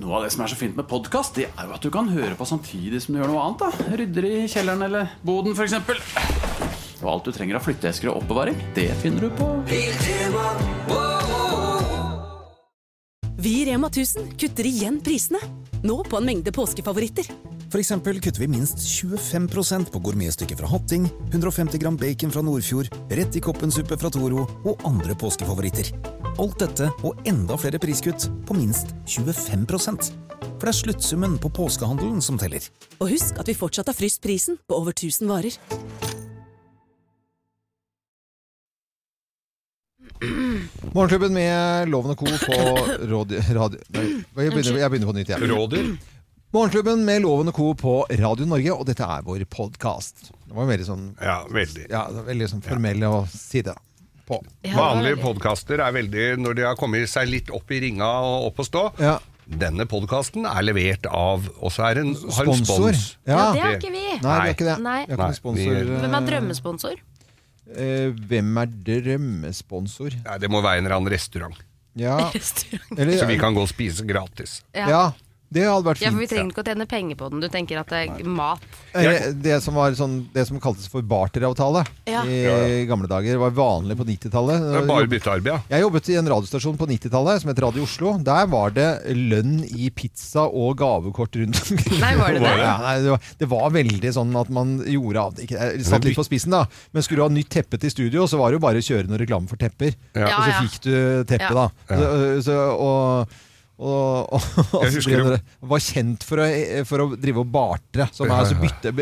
Noe av det som er så fint med podkast, det er jo at du kan høre på samtidig som du gjør noe annet. da Rydder i kjelleren eller boden, f.eks. Og alt du trenger av flytteesker og oppbevaring, det finner du på Vi i Rema 1000 kutter igjen prisene. Nå på en mengde påskefavoritter. For eksempel kutter vi minst 25% på gourmetstykket fra Hatting, 150 gram bacon fra Nordfjord, rett i koppensuppe fra Toro og andre påskefavoritter. Alt dette og enda flere priskutt på minst 25% For det er sluttsummen på påskehandelen som teller. Og husk at vi fortsatt har fryst prisen på over 1000 varer. Morgenklubben med Loven og Co. på radio... radio nei, jeg, begynner, jeg begynner på nytt jeg. Rådyr. Morgenklubben med Loven og Co. på Radio Norge, og dette er vår podkast. Det var veldig sånn, Ja, veldig. ja, veldig sånn formell å si det. På. Vanlige podkaster er veldig Når de har kommet seg litt opp i ringa og opp og stå. Ja. Denne podkasten er levert av Og så er den har en Sponsor. spons. Ja. Ja, det er ikke vi. Nei, vi har ikke det. Nei. Vi har ikke Nei, vi- Hvem er drømmesponsor? Eh, hvem er drømmesponsor? Ja, det må være en eller annen restaurant. Ja, Restaurant. eller, Så vi kan gå og spise gratis. Ja. Det hadde vært Ja, for vi trenger ikke å tjene penger på den. Du tenker at det er mat. Eh, Det som, var sånn, det som kaltes for barteravtale Ja. i gamle dager, var vanlig på 90-tallet. Er bare byttearbeid, ja. Jeg jobbet i en radiostasjon på 90-tallet som het Radio Oslo. Der var det lønn i pizza og gavekort rundt omkring. Nei, var det det? Ja, nei, det, var, det var veldig sånn at man gjorde av ikke, satt litt på spissen, da. Men skulle du ha nytt teppe til studio, så var det jo bare å kjøre noe reklame for tepper. Ja. Og så fikk du teppe, Ja. da. Så, så, og og, og, og Jeg så husker ble jo- det, var kjent for å, for å drive og bartre. Som er altså bytte,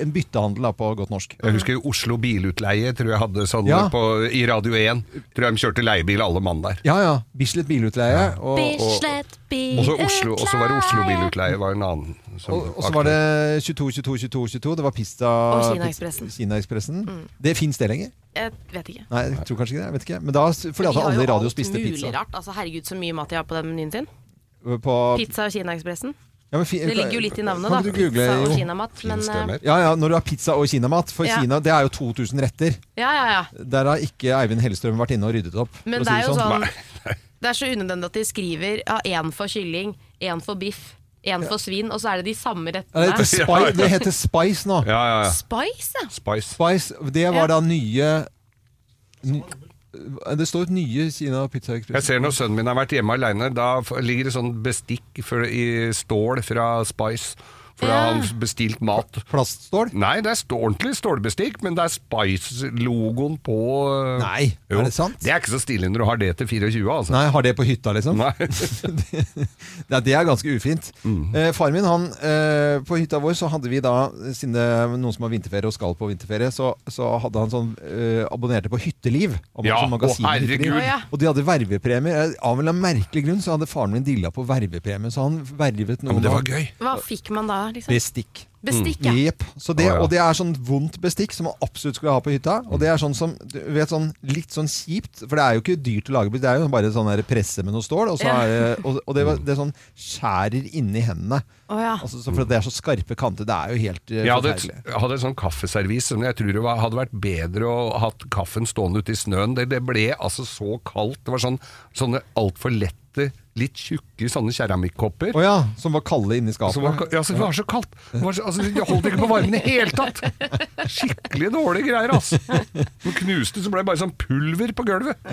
en byttehandel da, på godt norsk. Jeg husker Oslo Bilutleie, tror jeg hadde sånn Ja. på, i Radio 1. Tror jeg de kjørte leiebil alle mann der. Ja ja. Bislett Bilutleie. Og, og, Bislett Og så Oslo, var det Oslo Bilutleie. Bilutleie var en annen. som og, så var det 22, 22, 22, 22. Det var Pista Og Kinaekspressen. Kinaekspressen. Det fins det lenger? Jeg vet ikke. Nei, jeg tror kanskje ikke det. Jeg vet ikke. Men da, fordi at alle i radio spiste mulig pizza. rart. Altså, herregud, så mye mat de har på den menyen sin. På, Pizza og Kinaekspressen. ja, men Det ligger jo litt i navnet, da. Kan ikke du google, Pizza og kinamat. Men eh. Ja, ja, når du har pizza og kinamat. For Ja. Kina, det er jo 2000 retter. ja, ja, ja. Der har ikke Eivind Hellstrøm vært inne og ryddet opp. Men det si er jo sånn Nei. Det er så unødvendig at de skriver ja, én for kylling, én for biff, én for svin, og så er det de samme Ja, det, heter rettene. Spice, det heter Spice nå. Ja, ja, ja. Spice, ja. Spice. Spice, det var Ja. da nye ny, Det står nye Kina Pizza Jeg ser når sønnen min har vært hjemme aleine, da ligger det sånn bestikk for, i stål fra Spice. For da har han bestilt mat. Plaststål? Nei, det er ordentlig stålbestikk, men det er Spice-logoen på øh, Nei, Jo. er det sant? Det er ikke så stilig når du har det til 24, altså. Nei, har det på hytta, liksom? Nei. det, det er ganske ufint. Mm. Eh, far min, han, eh, På hytta vår så hadde vi da, siden det er noen som har vinterferie og skal på vinterferie, så, så hadde han sånn eh, abonnerte på Hytteliv. Ja, sånn å, herregud. Ja, ja. Og de hadde vervepremier. Eh, Av en eller annen merkelig grunn så hadde faren min dilla på vervepremie, så han vervet Ja, noen men det var gøy. Hva fikk man da, liksom? bestikk. Bestikk, ja. Yep. Så det, ja. Og det er sånn vondt bestikk som man absolutt skulle ha på hytta. Og det er sånn som, du vet sånn litt sånn kjipt, for det er jo ikke dyrt å lage bestikk, det er jo bare sånn der presse med noe stål, og, så er det, og, og det, det er sånn skjærer inni hendene. Oh, ja. Altså, så for det er så skarpe kanter. Det er jo helt eh, Jeg hadde, et, hadde et sånn kaffeservis som jeg tror det var, hadde vært bedre å ha hatt kaffen stående ute i snøen. Det, det ble altså så kaldt. Det var sånn, sånne altfor lette, litt tjukke sånne keramikkopper. Oh ja, som var kalde inni skapet. Som var, ja, så det var så kaldt. Det, var så, altså, det holdt ikke på varmen i det hele tatt. Skikkelig dårlige greier, altså. De knuste, så ble det bare sånn pulver på gulvet.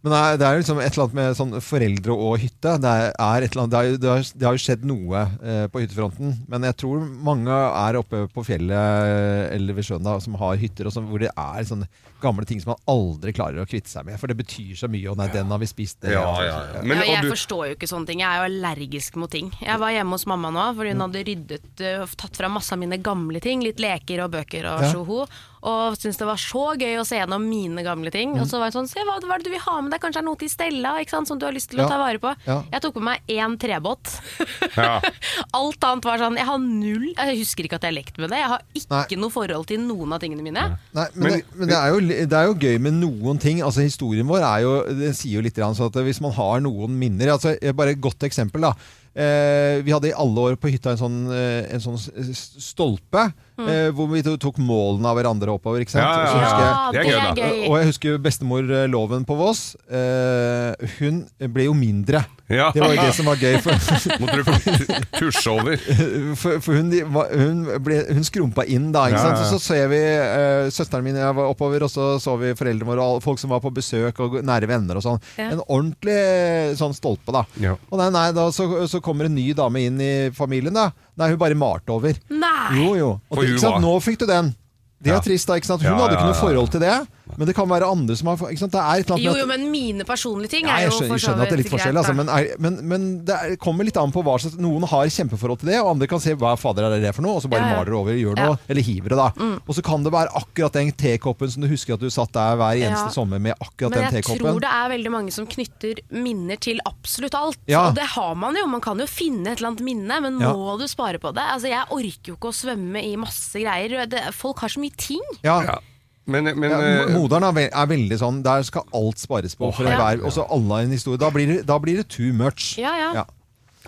Men det er, liksom et eller annet med sånn foreldre og hytte. Det, er, et eller annet, det, er, det, har, det har jo skjedd noe eh, på hyttefronten. Men jeg tror mange er oppe på fjellet eh, eller ved sjøen da, som har hytter, og sånn, hvor det er sånne gamle ting som man aldri klarer å kvitte seg med. For det betyr så mye. Og nei, den har vi spist. Det, Ja, ja, ja. Men, ja, jeg du, forstår jo ikke sånne ting. Jeg er jo allergisk mot ting. Jeg var hjemme hos mamma nå, fordi hun hadde ryddet og tatt fra masse av mine gamle ting. Litt leker og bøker og Ja. sjoho. Og syntes det var så gøy å se gjennom mine gamle ting. Og så var det sånn Se hva, hva er det du vil ha med deg? Kanskje det er noe til Stella ikke sant? som du har lyst til å ta vare på. Ja. Jeg tok med meg én trebåt. Alt annet var sånn Jeg har null Jeg husker ikke at jeg har lekt med det. Jeg har ikke Nei. noe forhold til noen av tingene mine. Nei, men, Men- det, men det, er jo, det er jo gøy med noen ting. Altså Historien vår er jo, den sier jo litt at hvis man har noen minner altså, Bare et godt eksempel. da Eh, vi hadde i alle år på hytta en sånn, eh, en sånn s- stolpe eh, hvor vi tok målene av hverandre oppover. Ikke sant? Ja, ja, ja. jeg- Ja, Det er gøy, da. og jeg husker bestemor eh, Loven på Voss. Eh, hun ble jo mindre Ja. Det var jo det som var gøy. For, Måtte du pushe over. for, for hun, hun, ble, hun skrumpa inn da, ikke sant? ja, ja. Så, så ser vi uh, søsteren min jeg var oppover, og så så vi foreldrene våre og folk som var på besøk, og nære venner og sånn. Ja. En ordentlig sånn stolpe, da. Ja. Og nei, nei, da så, så kommer en ny dame inn i familien, da. Nei, hun bare malte over. Nei! Jo, jo. Og For hun ikke sant? var- Nå fikk du den. Det er Ja. trist, da. ikke sant? Hun Ja, hadde ja, ikke noe ja. forhold til det. Men det kan være andre som har ikke sant? Det er et eller annet Jo, jo, men mine personlige ting ja, er jo skjønner, for jeg skjønner at det er litt forskjellig, altså, men, er, men, men det er, kommer litt an på hva slags Noen har kjempeforhold til det, og andre kan se hva fader er det for noe, og så bare Ja, ja. maler over, gjør Ja. Mm. noe, eller hiver det, da. Og så kan det være akkurat den tekoppen som du husker at du satt der hver eneste Ja. sommer med akkurat Men den jeg tror det er veldig mange som knytter minner til absolutt alt. Ja. Og det har man jo. Man kan jo finne et eller annet minne, men Ja. må du spare på det? Altså, Jeg orker jo ikke å svømme i masse greier. Det, folk har så mye ting. Ja. Ja. Men, men Ja, eh, moderen er, ve er veldig sånn Der skal alt spares på. For enhver, også alle en historie. Da blir, det, da blir det too much. Ja, ja. Ja.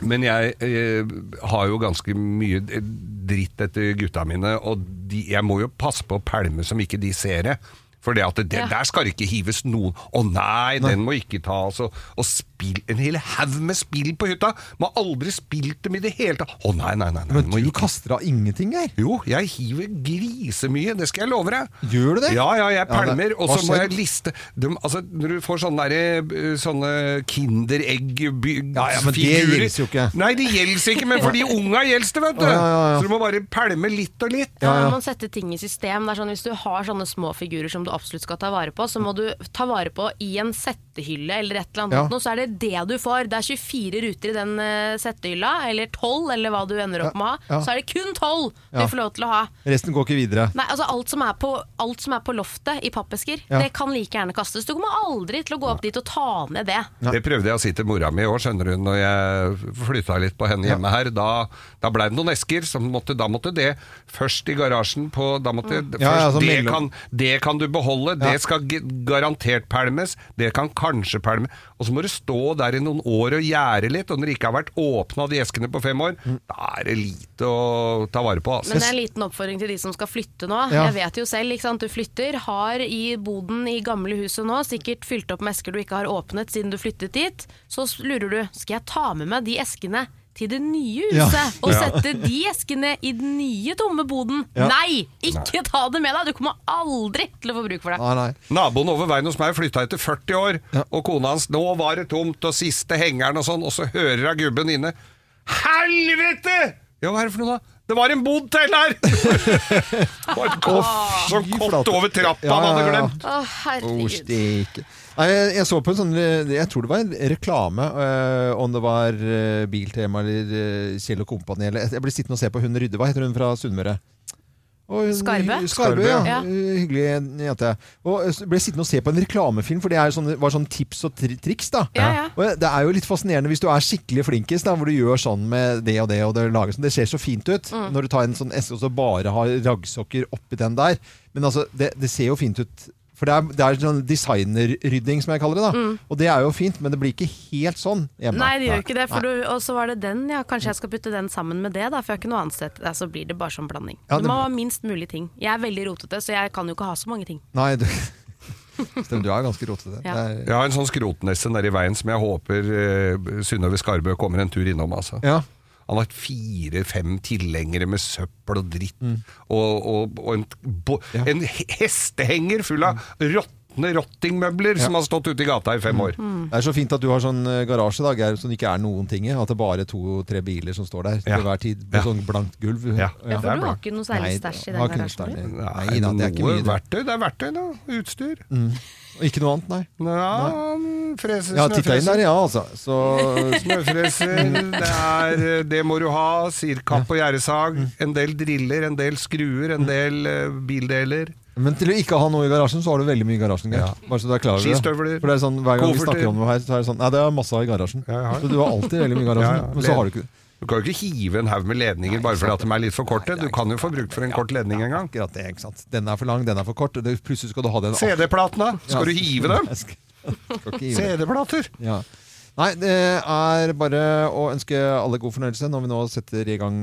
Men jeg jeg, har jo ganske mye dritt etter gutta mine, og de, jeg må jo passe på å pælme som ikke de ser det. For det at det, Ja. der skal det ikke hives noen Å nei, den må ikke tas. Og, og spill, en hel haug med spill på hytta! Må aldri spilt dem i det hele tatt. Å nei, nei, nei. nei Men du ikke. kaster av ingenting, her? Jo, jeg hiver grisemye, det skal jeg love deg. Gjør du det? Ja, ja, jeg Ja, det- og så må jeg liste de, altså, Når du får sånne, der, eh, sånne Kinderegg-figurer Ja, ja, men det gjelder jo ikke. Nei, det gjelder ikke, men for de unga gjelder det, vet du. Ja, ja, ja. Så du må bare pælme litt og litt. Da må man sette ting i system. Det er sånn, hvis du har sånne små figurer som du absolutt skal ta vare på, så må du ta vare på i en settehylle eller et eller annet, Ja. nå, så er det det du får. Det er 24 ruter i den eh, settehylla, eller 12, eller hva du ender opp med å ha. Ja. Så er det kun 12 Ja. du får lov til å ha. Resten går ikke videre. Nei, altså alt som er på, alt som er på loftet i pappesker, Ja. det kan like gjerne kastes. Du kommer aldri til å gå opp dit og ta ned det. Det prøvde jeg å si til mora mi i år, skjønner du, når jeg flytta litt på henne hjemme her. Da, da blei det noen esker, som måtte, da måtte det først i garasjen på da måtte, Mm. Ja, ja, altså, det, kan, det kan du beholde, Ja. det skal garantert pælmes, det kan kanskje pælmes. Og så må du stå der i noen år og gjære litt, og når det ikke har vært åpna de eskene på fem år, Mm. da er det lite å ta vare på. Altså. Men det er en liten oppfordring til de som skal flytte nå. Ja. Jeg vet jo selv, ikke sant? du flytter, har i boden i gamle huset nå sikkert fylt opp med esker du ikke har åpnet siden du flyttet dit. Så lurer du, skal jeg ta med meg de eskene til det nye Ja. huset og Ja. sette de eskene i den nye tomme boden? Ja. Nei! Ikke ta det med deg! Du kommer aldri til å få bruk for det. Nei, nei. Naboen over veien hos meg flytta etter 40 år, Ja. og kona hans 'nå var det tomt', og siste hengeren og sånn, og så hører hun gubben inne 'Helvete!' Ja, hva er det for noe, da? Det var en bod til her! Et kott, sånn kott over trappa Ja, han hadde glemt. Å, Oh, herregud. steike. Nei, jeg, jeg så på en sånn Jeg tror det var en reklame, øh, om det var øh, Biltema eller øh, Kjell og Kompani eller Jeg ble sittende og se på hun Rydde. Hva heter hun fra Sunnmøre? Skarbe. Skarbø, ja. Ja. Hyggelig jente. Og ble sittende og se på en reklamefilm, for det er jo sånne, var sånn tips og tri triks. da. Ja, ja. Og det er jo litt fascinerende hvis du er skikkelig flinkis, da, hvor du gjør sånn med det og det, og det lager sånn. Det ser så fint ut Mm. når du tar en sånn eske og så bare har raggsokker oppi den der. Men altså, det, det ser jo fint ut. For det er, det er sånn designerrydding, som jeg kaller det. da. Og det er jo fint, men det blir ikke helt sånn hjemme. Mm. Nei, det gjør ikke det. Du, og så var det den, ja. Kanskje jeg skal putte den sammen med det, da. For jeg har ikke noe annet sted. Så blir det bare sånn blanding. Ja, det Du må ha minst mulig ting. Jeg er veldig rotete, så jeg kan jo ikke ha så mange ting. Nei, du, Stemmer, du er ganske rotete. Ja. Er- Jeg har en sånn skrotnesse nedi veien som jeg håper eh, Synnøve Skarbø kommer en tur innom. altså. Ja. Han har fire-fem tilhengere med søppel og dritt. Mm. Og, og, og en, bo, en hestehenger full av råtne rottingmøbler som har stått ute i gata i fem år. Mm. Det er så fint at du har sånn eh, garasje da, Geir, som det ikke er noen ting i. At det bare er to-tre biler som står der Ja. til hver tid. Med Ja. sånn blankt gulv. Ja. Ja, for du har ikke noe særlig stæsj i den garasjen Nei, da, det er ikke mye. verktøy. Det er verktøy, da. Utstyr. Og ikke noe annet, nei. Ja, frese, Jeg har titta inn der, ja, altså. Så Snøfreser, det, er, det må du ha. Sirkapp og gjerdesag. En del driller, en del skruer, en del uh, bildeler. Men til å ikke ha noe i garasjen, så har du veldig mye i garasjen. Ja. Bare så du er klar over det. Skistøvler. For det er sånn, Hver gang vi snakker om noe her, så er det sånn Nei, det er masse i garasjen. Ja. Så du har alltid veldig mye i garasjen. Men så har du ikke det. Du kan jo ikke hive en haug med ledninger bare fordi at de er litt for korte. Du kan jo få brukt for en kort ledning en gang. Akkurat det, ikke sant. Den er for lang, den er for kort. Plutselig skal du ha den CD-platene, skal du hive dem? CD-plater. Ja. Nei, det er bare å ønske alle god fornøyelse når vi nå setter i gang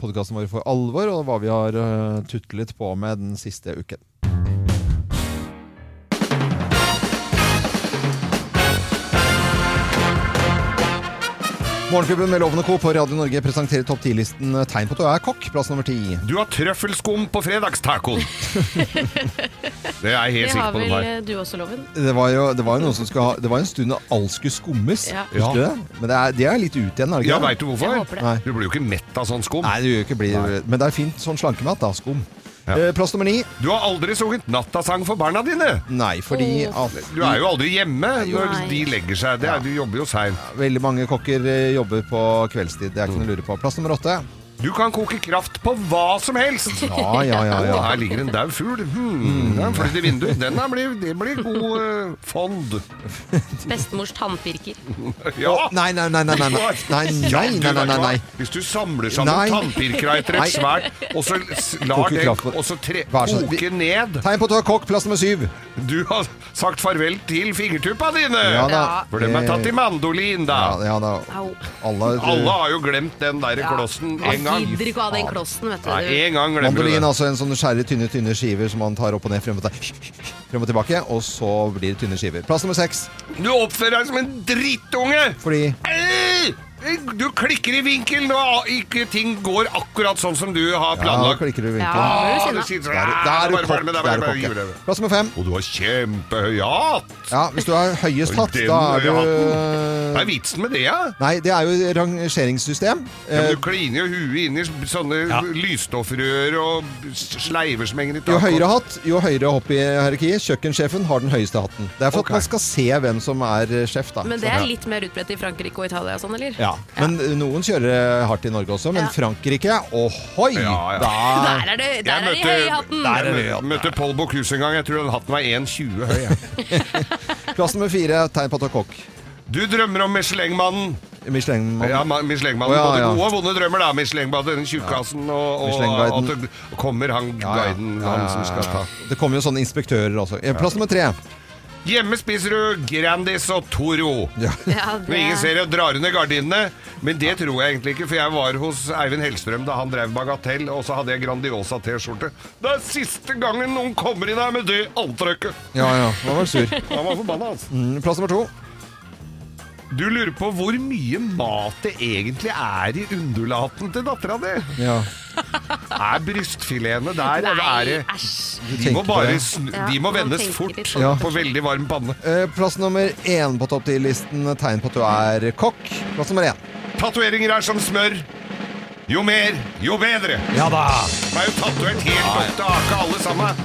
podkasten vår for alvor, og hva vi har eh, tutlet på med den siste uken. Morgenklubben med Lovende Co. på Radio Norge presenterer topp 10-listen Tegn på at du er kokk. Plass nummer ti. Du har trøffelskum på fredagstacoen. det er jeg helt Det sikker på. Det har. vel du også, Loven? Det var jo, det var jo noen som skulle ha Det var en stund da alt skulle skummes. Ja. Husker du det? Men det er, det er litt ut igjen, er det Ja, veit du hvorfor? Jeg håper det. Du blir jo ikke mett av sånn skum. Nei, du gjør jo ikke bli Men det er fint sånn slankemat, da. Skum. Eh, plass nummer ni. Du har aldri sunget nattasang for barna dine. Nei, fordi at Du er jo aldri hjemme når Nei. de legger seg. Det er, du jobber jo seint. veldig mange kokker eh, jobber på kveldstid. Det er ikke noe å lure på. Plass nummer åtte. Du kan koke kraft på hva som helst. Ja, ja, ja. Å, ja. her ligger en daud fugl. Hmm, den flyr i vinduet. Den er blir, det blir god eh, fond. Bestemors tannpirker. Ja. Nei, nei, nei, nei, nei, nei, nei, nei, Du, nei, nei, vet nei, hva? nei. Hvis du samler sammen tannpirkere etter Nei. et svært, og så s- lar Koker det kraft på- og så tre, Vær så koke ned Tegn på at du er kokk. Plass nummer syv. Du har sagt farvel til fingertuppa dine! Ja da. For dem er tatt i mandolin, da. ja da. Au. Alle, Alle har jo glemt den der klossen en gang. Gidder ikke å ha den klossen, vet du. Nei, en gang glemmer du Mandolin, det. altså en sånn skjærer tynne, tynne skiver som man tar opp og ned, frem og, til- frem og tilbake, og så blir det tynne skiver. Plass nummer seks. Du oppfører deg som en drittunge! Fordi! Du klikker i vinkel og ikke ting går akkurat sånn som du har planlagt. Ja, klikker i Ja, vinkelen. er Ah, du du sitter sånn, Da er du- ah, da er du bare- bare- kokk. Da er ja. det. Plass nummer fem. Og du har kjempehøy hatt! Ja, hvis du har høyest hatt, da er du Hva er vitsen med det, ja? Nei, det er jo rangeringssystem. Ja, men Eh, du kliner jo huet inn i sånne lysstoffrør og sleiver som henger i Jo høyere hatt, jo høyere hopp i hierarkiet. Kjøkkensjefen har den høyeste hatten. Det er for okay. at man skal se hvem som er eh, sjef, da. Men det er litt mer utbredt i Frankrike og Italia og sånn, eller? ja. Men noen kjører hardt i Norge også. Men Ja. Frankrike, ohoi! Ja, ja. Da Der er det, der Jeg er de høye i hatten! Der er jeg det, ja. møtte Paul Bocuse en gang. Jeg tror den hatten var 1,20 høy. Plass nummer fire, tegn på at du er kokk. Du drømmer om Michelin-mannen. Michelin Ja, ma- Michelin-mannen. Oh, ja, Både ja. gode og vonde drømmer, da. Michelin-mannen, den tjukkasen, og, og at det kommer han Ja, ja. guiden, Ja, ja, han som skal ta. Det kommer jo sånne inspektører også. Eh, Plass nummer tre. Hjemme spiser du Grandis og Toro. Ja. Ja, ingen ser det, drar under gardinene. Men det tror jeg egentlig ikke, for jeg var hos Eivind Hellstrøm da han drev Bagatell, og så hadde jeg Grandiosa T-skjorte. Det er siste gangen noen kommer inn her med det antrekket! ja, ja. Han var sur. Han var forbanna, altså. Mm, Plass nummer to. Du lurer på hvor mye mat det egentlig er i undulaten til dattera di? Ja. Er brystfiletene der, eller er Nei, det æsj. De må tenker på bare det. snu, Ja, de må man vendes tenker fort litt på det. på veldig varm panne. Eh, Plass nummer én på topp ti-listen. Tegn på at du er kokk. Plass nummer én. Tatoveringer er som smør. Jo mer, jo bedre. Ja da! De er jo tatovert helt opp til aka, alle sammen.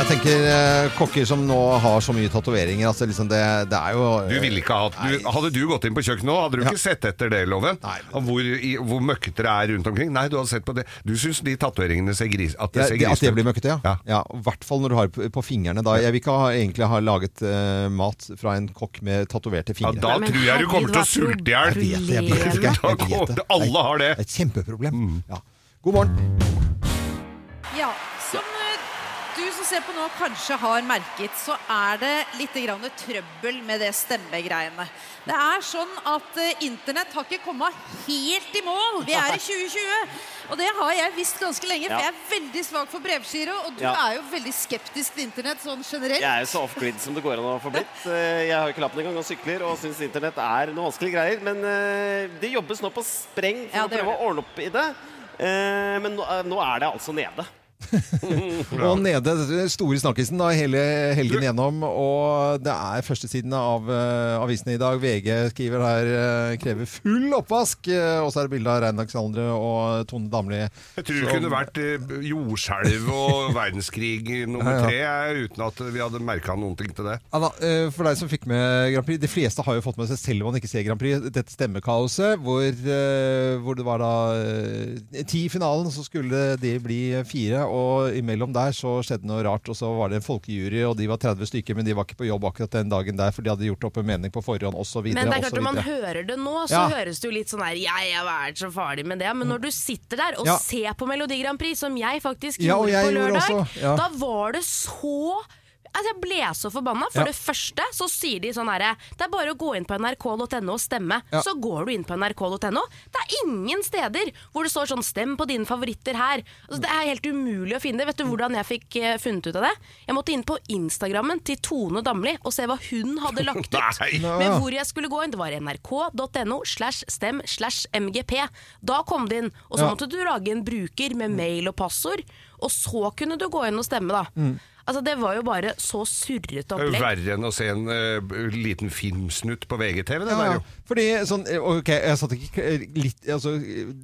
Jeg tenker eh, kokker som nå har så mye tatoveringer. Altså, liksom det, det er jo Du ville ikke hatt du, Hadde du gått inn på kjøkkenet nå, hadde du Ja. ikke sett etter det, Loven? Nei. Av Hvor, i, hvor møkkete det er rundt omkring? Nei, du hadde sett på det. Du syns de tatoveringene ser gris, at det Ja, ser det, at grisete det blir ut? møkkete, ja. Ja. ja. I hvert fall når du har på, på fingrene. Da. Jeg vil ikke ha, egentlig ha laget eh, mat fra en kokk med tatoverte Ja, fingre. da Men tror jeg du kommer til å herregud, sulte i hjel. Jeg vet det, jeg vet det. Jeg vet det. Alle har det. Det er et kjempeproblem. Ja. God morgen. Ja, ser på nå kanskje har merket, så er det litt grann trøbbel med det stemmegreiene. Det er sånn at eh, internett har ikke kommet helt i mål. Vi er i 2020. Og det har jeg visst ganske lenge, for Ja. jeg er veldig svak for brevgiro. Og du Ja. er jo veldig skeptisk til internett sånn generelt. Jeg er jo så off-grid som det går an å få blitt. Eh, Jeg har jo ikke lappen engang og sykler og syns internett er noe vanskelige greier. Men eh, det jobbes nå på spreng for Ja, å prøve å ordne opp i det. Men nå er det altså nede. Og nede, store snakkisen da, hele helgen gjennom. Og det er førstesiden av uh, avisene i dag. VG skriver her uh, krever full oppvask. Uh, og så er det bilde av Rein Alexandre og Tone Damli. Jeg tror det kunne vært jordskjelv og verdenskrig nummer tre, uten at vi hadde merka noen ting til det. Anna, da, for deg som fikk med Grand Prix, de fleste har jo fått med seg, selv om man ikke ser Grand Prix, dette stemmekaoset, hvor, hvor det var da ti i finalen, så skulle de bli fire, og imellom der så skjedde noe rart, og så var det en folkejury, og de var 30 stykker, men de var ikke på jobb akkurat den dagen der, for de hadde gjort opp en mening på forhånd, videre, Men det er klart når man hører det nå, så Ja. høres det jo litt sånn her Ja, jeg er så farlig med det. Men når du sitter der og Ja. ser på Melodi Grand Prix, som jeg faktisk Ja, gjorde jeg på gjorde lørdag, også, ja. da var det så Altså, jeg ble så forbanna. For Ja. det første så sier de sånn herre Det er bare å gå inn på nrk.no og stemme. Ja. Så går du inn på nrk.no. Det er ingen steder hvor det står sånn 'stem på dine favoritter her'. Altså, det er helt umulig å finne det. Vet du hvordan jeg fikk uh, funnet ut av det? Jeg måtte inn på Instagrammen til Tone Damli og se hva hun hadde lagt ut. Men Med hvor jeg skulle gå inn. Det var nrk.no slash stem slash mgp. Da kom det inn. Og så Ja. måtte du lage en bruker med mail og passord. Og så kunne du gå inn og stemme, da. Mm. Altså, det var jo bare så surrete Det er jo opplegg. verre enn å se en uh, liten filmsnutt på VGTV. Det der, jo. fordi sånn, eh, ok, jeg satt ikke litt, altså,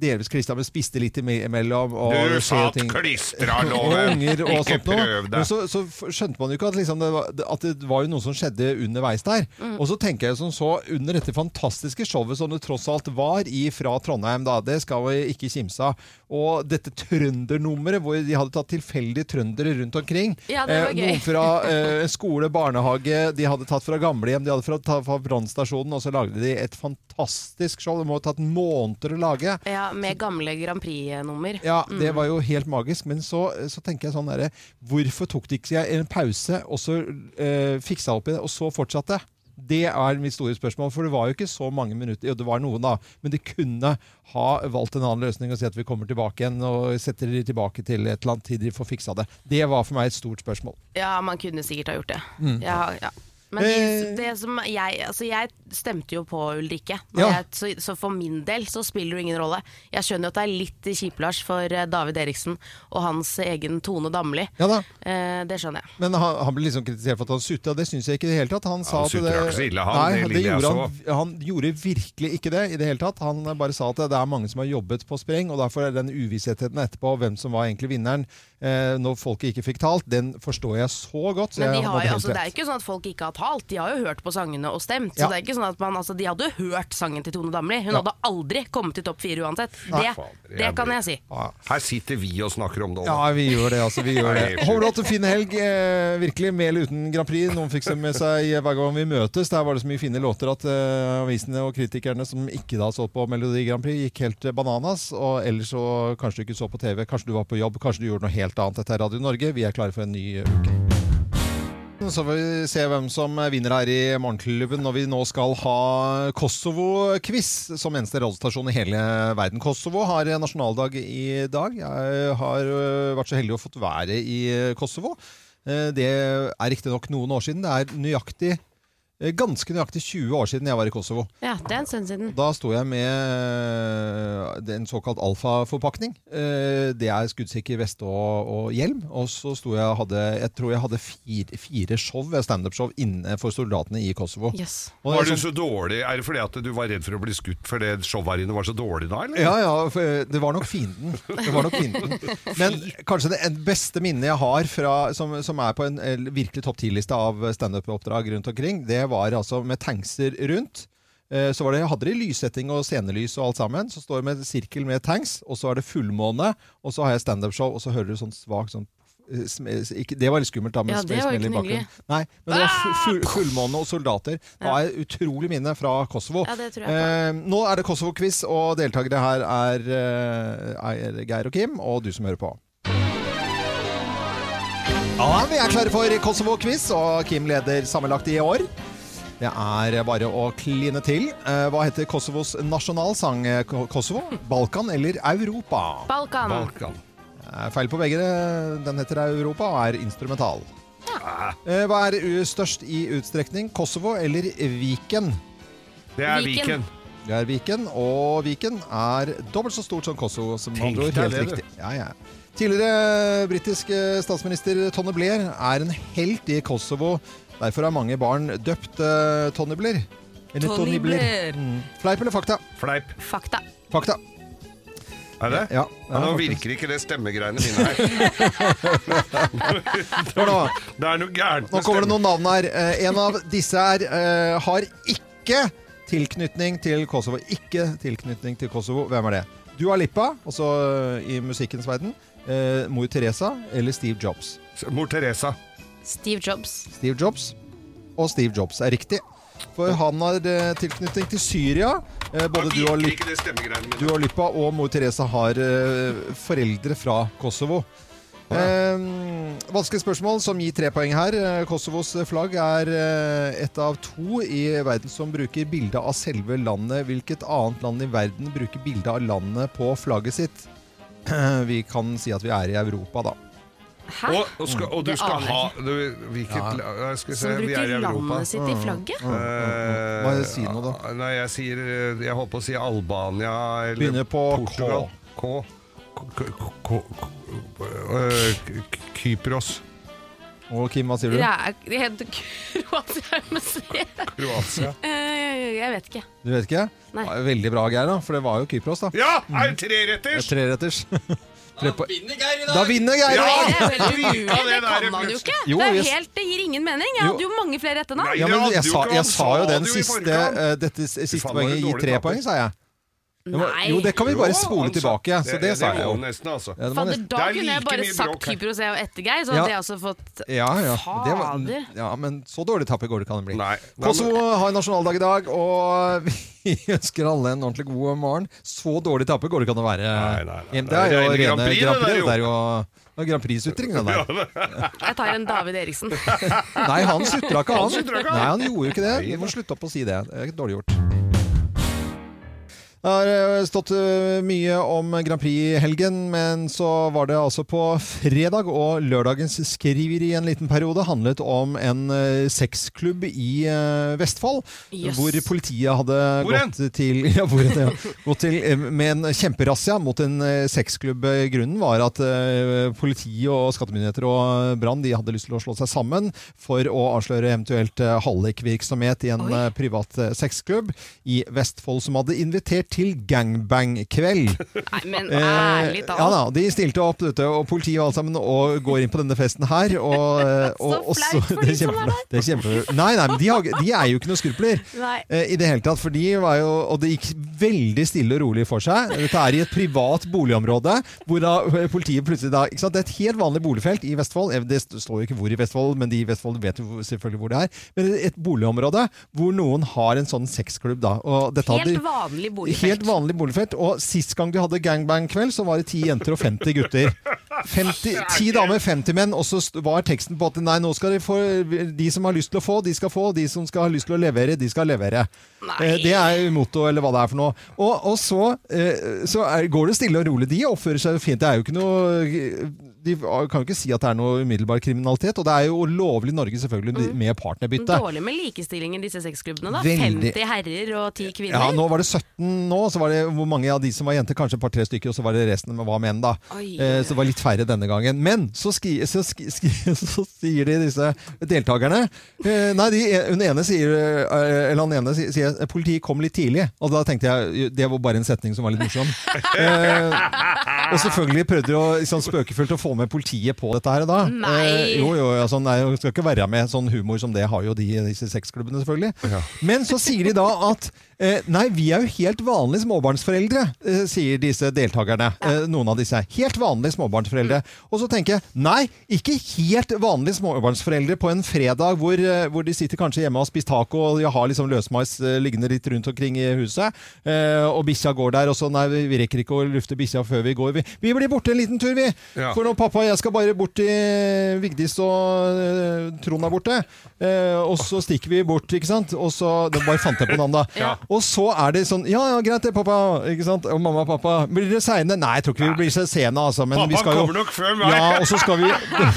delvis klistra, men spiste litt imellom. Og Du satt klistra, Loven. Ikke prøv deg. Men så, så skjønte man jo ikke at, liksom, det var, at det var jo noe som skjedde underveis der. Og så tenker jeg som så, under dette fantastiske showet som det tross alt var i fra Trondheim, da, det skal vi ikke kimse av, og dette trøndernummeret hvor de hadde tatt tilfeldige trøndere rundt omkring. Ja, Eh. Noen fra eh, skole, barnehage, de hadde tatt fra gamlehjem, de hadde fra, tatt fra brannstasjonen, og så lagde de et fantastisk show. Det må ha tatt måneder å lage. Ja, Med gamle Grand Prix-nummer. Ja, Mm. det var jo helt magisk. Men så, så tenker jeg sånn derre Hvorfor tok de ikke en pause, og så eh, fiksa opp i det, og så fortsatte? Det er mitt store spørsmål, for det var jo ikke så mange minutter. Jo, det var noen, da. Men de kunne ha valgt en annen løsning og si at vi kommer tilbake igjen og setter de tilbake til et eller annet tid de får fiksa det. Det var for meg et stort spørsmål. Ja, man kunne sikkert ha gjort det. Ja, ja. Men Mm. Eh. det som jeg, altså jeg stemte jo på Ulrikke, Ja. jeg, så, så for min del så spiller det ingen rolle. Jeg skjønner jo at det er litt kjiplars for eh, David Eriksen og hans egen Tone Damli. Ja da. Eh, det skjønner jeg. Men han, han ble liksom kritisert for at han sutta, det syns jeg ikke i det hele tatt. Han sa at det, ikke så ille, han. Nei, Det det gjorde han, han gjorde virkelig ikke det i det hele tatt. Han bare sa at det er mange som har jobbet på spreng, og derfor er den uvissheten etterpå, hvem som var egentlig vinneren, eh, når folket ikke fikk talt, den forstår jeg så godt. Så Men de har altså, det er ikke sånn at folk ikke har talt. De har jo hørt på sangene og stemt. Ja. Så det er ikke sånn at man, altså, De hadde jo hørt sangen til Tone Damli. Hun Ja. hadde aldri kommet i topp fire uansett. Det, fader, det kan jeg si. Ja. Her sitter vi og snakker om det. også. Ja, vi gjør det, altså. Vi gjør det. Håper du hatt en fin helg. Eh, virkelig, med eller uten Grand Prix. Noen fikk det med seg hver gang vi møtes. Der var det så mye fine låter at eh, avisene og kritikerne som ikke da så på Melodi Grand Prix, gikk helt bananas. Og ellers så kanskje du ikke så på TV, kanskje du var på jobb, kanskje du gjorde noe helt annet. Dette er Radio Norge. Vi er klare for en ny uke. Så får vi se hvem som vinner her i Morgenklubben når vi nå skal ha Kosovo-quiz som eneste radiostasjon i hele verden. Kosovo har nasjonaldag i dag. Jeg har vært så heldig å fått være i Kosovo. Eh, Det er riktignok noen år siden. Det er nøyaktig, ganske nøyaktig 20 år siden jeg var i Kosovo. Ja, det er en stund siden. Da sto jeg med en såkalt alfaforpakning. Eh, Det er skuddsikker vest og, og hjelm. Og så sto jeg og hadde Jeg tror jeg hadde fire, fire show, standup-show inne for soldatene i Kosovo. Yes. Og Var du så dårlig? Er det fordi at du var redd for å bli skutt fordi showet her inne var så dårlig da, eller? Ja, ja, eh, det var nok fienden. Det var nok fienden. Men kanskje det beste minnet jeg har fra, som, som er på en eh, virkelig topp 10-liste av standup-oppdrag rundt omkring, det var altså med tankser rundt. Eh, Så var det, hadde de lyssetting og scenelys og alt sammen. Så står det med sirkel med tanks, og så er det fullmåne, og så har jeg standupshow, og så hører du sånn svak sånn eh, ikke, Det var litt skummelt, da. Med Ja, det var ikke noe. Nei, men det var fullmåne og soldater. Det er utrolig minne fra Kosovo. Ja, det tror jeg. Eh, nå er det Kosovo-quiz, og deltakere her er, eh, er Geir og Kim, og du som hører på. Ja, vi er klare for Kosovo-quiz, og Kim leder sammenlagt i år. Det er bare å kline til. Eh, hva heter Kosovos nasjonalsang? eh, Kosovo? Balkan eller Europa? Balkan. Balkan. Eh, Feil på begge. Den heter Europa og er instrumental. Ja. Hva er størst i utstrekning? Kosovo eller Viken? Det er Viken. Viken. Det er Viken, og Viken er dobbelt så stort som Kosovo. Som Tenk andre ord. Helt det, riktig. Ja, ja. Tidligere britisk statsminister Tonne Blair er en helt i Kosovo. Derfor er mange barn døpt uh, tonnibler. Eller tonnibler. Mm. Fleip eller fakta? Fleip. Fakta. Fakta. Er det? Ja, Ja, nå virker ikke det stemmegreiene mine her. Det er noe gærent Nå kommer det noen navn her. Eh, en av disse er, eh, har ikke tilknytning til Kosovo. Ikke tilknytning til Kosovo. Hvem er det? Dua Lippa, altså i musikkens verden. Eh, Mor Teresa eller Steve Jobs. Mor Teresa. Steve Jobs. Steve Jobs og Steve Jobs er riktig. For han har eh, tilknytning til Syria. Eh, både du og, Lipa du og Lipa og mor Teresa har eh, foreldre fra Kosovo. Eh, vanskelig spørsmål som gir tre poeng her. Kosovos flagg er et av to i verden som bruker bilde av selve landet. Hvilket annet land i verden bruker bilde av landet på flagget sitt? Vi kan si at vi er i Europa, da. Hæ? Og, og, skal, og du Det skal aner ha du, Hvilket Ja. la- skal vi se, Som vi er i bruker Europa. landet sitt i flagget? Eh, det, si noe, da. Nei, jeg sier eh, Jeg holdt på å si Albania eller Begynner på Portugal. K. K. K. K. K. eh, K- Kypros. Og Kim, hva sier du? Det er- det heter Kroatia-museet. Kroatia. Eh, Jeg vet ikke. Du vet ikke? Nei. Veldig bra, Geir, da. For det var jo Kypros, da. Ja! Er det Det er treretters? Da vinner Geir! i dag! er helt Ja, det Det kan man jo ikke. Jo, Det, er helt, det gir ingen mening. Jeg hadde jo mange flere etternavn. Ja, men jeg sa, jeg sa jo den siste, eh, dette siste poenget gir tre poeng, sa jeg. Nei. Jo, det kan vi bare spole sa- tilbake. Så det sa jeg jo. nesten, altså. Ja, Fader, da Det kunne jeg bare sagt. Kypros og Ettergeir, så Ja. hadde jeg også fått Ja, ja. Det var, Fader. ja, men så dårlig tapper går det kan det bli. Nei. Nei, Kosovo har nasjonaldag i dag, og vi ønsker alle en ordentlig god morgen. Så dårlig tapper går det kan det være. Nei, nei, nei. Det er jo rene Grand Prix, det der. Det er jo det er Grand Prix-sutring, den der. Jeg tar en David Eriksen. Nei, han sutra ikke, han. Han sutra ikke, han. Nei, han gjorde jo ikke det. Vi må slutte opp å si det. Det er dårlig gjort. Det har eh, stått eh, mye om Grand Prix i helgen, men så var det altså på fredag, og lørdagens skriver i en liten periode handlet om en eh, sexklubb i Vestfold, Yes. hvor politiet hadde Hvor gått til, ja, hvor hen, ja, gått til med en kjemperazzia mot en sexklubb. Grunnen var at politiet og skattemyndigheter og Brann hadde lyst til å slå seg sammen for å avsløre eventuelt hallikvirksomhet i en Oi. privat sexklubb i Vestfold, som hadde invitert til gangbang-kveld. Nei, men Eh, ærlig ja da, De stilte opp, dette, og politiet og alt sammen, og går inn på denne festen her. Og, eh, og, Så flaut for det de som er der! Det er. Nei, nei, men de, har, de er jo ikke noe skrupler. Eh, I det hele tatt, for de var jo, og det gikk veldig stille og rolig for seg. Dette er i et privat boligområde, hvor da politiet plutselig da ikke sant? Det er et helt vanlig boligfelt i Vestfold. Det står jo ikke hvor i Vestfold, men de i Vestfold vet jo selvfølgelig hvor det er. Men et boligområde hvor noen har en sånn sexklubb, da. Helt vanlig boligfelt. Helt vanlig boligfelt. Og sist gang de hadde gangbang-kveld, så var det ti jenter og 50 gutter. 50, ti damer, 50 menn. Og så var teksten på at nei, nå skal de få De som har lyst til å få, de skal få. De som skal ha lyst til å levere, de skal levere. Nei. Eh, Det er motto, eller hva det er for noe. Og, og så, eh, så er, går det stille og rolig. De oppfører seg fint. Det er jo ikke noe De kan jo ikke si at det er noe umiddelbar kriminalitet. Og det er jo lovlig i Norge, selvfølgelig, med partnerbytte. Dårlig med likestilling i disse sexklubbene, da. Veldig. 50 herrer og 10 kvinner. Ja, nå var det 17 nå, så var det hvor mange av de som var jenter, kanskje et par-tre stykker, og så var det resten var menn, da. Oi. Eh, så det var litt færre denne gangen. Men så, skri, så, skri, skri, så sier de disse deltakerne eh, Nei, de, hun ene sier eh, Eller han ene sier, sier politiet kom litt tidlig. Og da tenkte jeg det var bare en setning som var litt morsom. Eh, og selvfølgelig prøvde de å, sånn spøkefullt å få med politiet på dette her da. Nei. Eh, jo, jo, ja, sånn, nei, skal ikke være med sånn humor som det har jo de i disse sexklubbene, selvfølgelig. Men så sier de da at eh, nei, vi er jo helt vanlige småbarnsforeldre, eh, sier disse deltakerne. Eh, noen av disse. Helt vanlige småbarnsforeldre. Og så tenker jeg nei, ikke helt vanlige småbarnsforeldre på en fredag hvor, hvor de sitter kanskje hjemme og har spist taco og de har liksom løsmais liggende litt rundt omkring i huset, og bikkja går der, og så nei, vi rekker ikke å lufte bikkja før vi går. Vi, vi blir borte en liten tur, vi! Ja. For nå, pappa og jeg skal bare bort til Vigdis og Trond er borte. Og så stikker vi bort, ikke sant? Og så det Bare fant jeg på navn, da. Ja. Og så er det sånn Ja, ja, greit det, pappa. Ikke sant? Og mamma og pappa. Blir dere seine? Nei, jeg tror ikke vi blir så sene, altså. Men Pappa vi skal jo kommer nok før meg. Ja, og så skal vi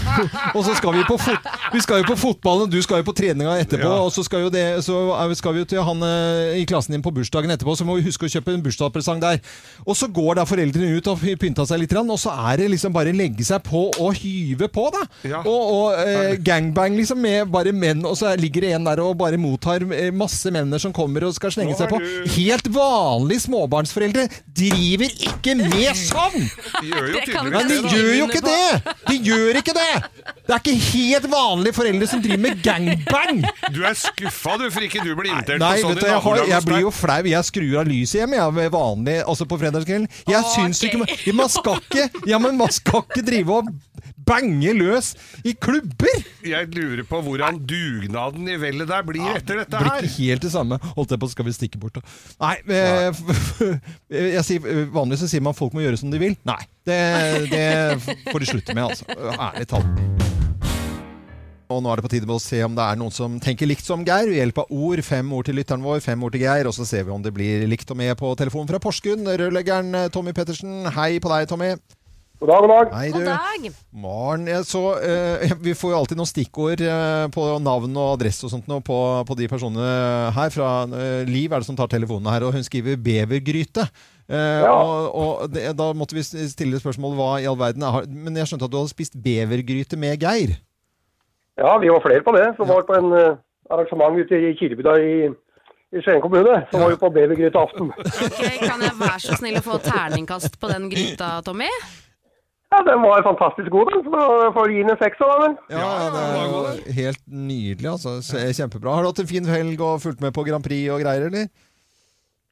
Og så skal vi på fot... Vi skal jo på fotballen, du skal jo på treninga etterpå. Ja. Og så skal, jo det, så skal vi jo til han eh, i klassen din på bursdagen etterpå, så må vi huske å kjøpe en bursdagspresang der. Og så går da foreldrene ut og pynta seg litt, og så er det liksom bare legge seg på og hyve på, da. Ja. Og, og eh, gangbang liksom med bare menn, og så ligger det en der og bare mottar eh, masse menn som kommer og skal slenge seg på. Helt vanlige småbarnsforeldre driver ikke med sånn! De gjør jo Det Nei, tydeligvis de det, da. gjør jo ikke det! De gjør ikke det! Det er ikke helt vanlige foreldre som driver med gangbang! Du er skuffa du, for ikke du blir invitert Nei, på sånn i jeg, har, nabolaget jeg blir jo flau. Jeg skrur av lyset hjemme, jeg, med vanlig, altså på fredagskvelden. Jeg Ok. syns ikke man- Man skal ikke Ja, men man skal ikke drive og bange løs i klubber! jeg lurer på hvordan dugnaden i vellet der blir etter dette her. blir ikke helt det samme. Holdt jeg på, skal vi stikke bort da? Nei, Nei. jeg sier, vanligvis så sier man folk må gjøre som de vil. Nei, det, det får de slutte med, altså. Ærlig talt. Og nå er det på tide med å se om det er noen som tenker likt som Geir. Ved hjelp av ord. Fem ord til lytteren vår, fem ord til Geir. Og så ser vi om det blir likt og med på telefonen fra Porsgrunn. Rørleggeren eh, Tommy Pettersen. Hei på deg, Tommy. God dag, god dag. Hei, God dag. Maren, jeg så, eh, vi får jo alltid noen stikkord eh, på navn og adresse og sånt nå på, på de personene her. Fra eh, Liv er det som tar telefonen her, og hun skriver 'bevergryte'. Eh, Ja. og, og det, Da måtte vi stille spørsmål hva i all verden er Men jeg skjønte at du hadde spist bevergryte med Geir? Ja, vi var flere på det. Som var på en uh, arrangement ute i Kirkebygda i, i Skien kommune. Som var jo på bevergryteaften. Okay, Kan jeg være så snill å få terningkast på den gryta, Tommy? Ja, den var fantastisk god, den. Så får du gi den en sekser, da vel. Ja, det er helt nydelig. altså. Kjempebra. Har du hatt en fin helg og fulgt med på Grand Prix og greier, eller?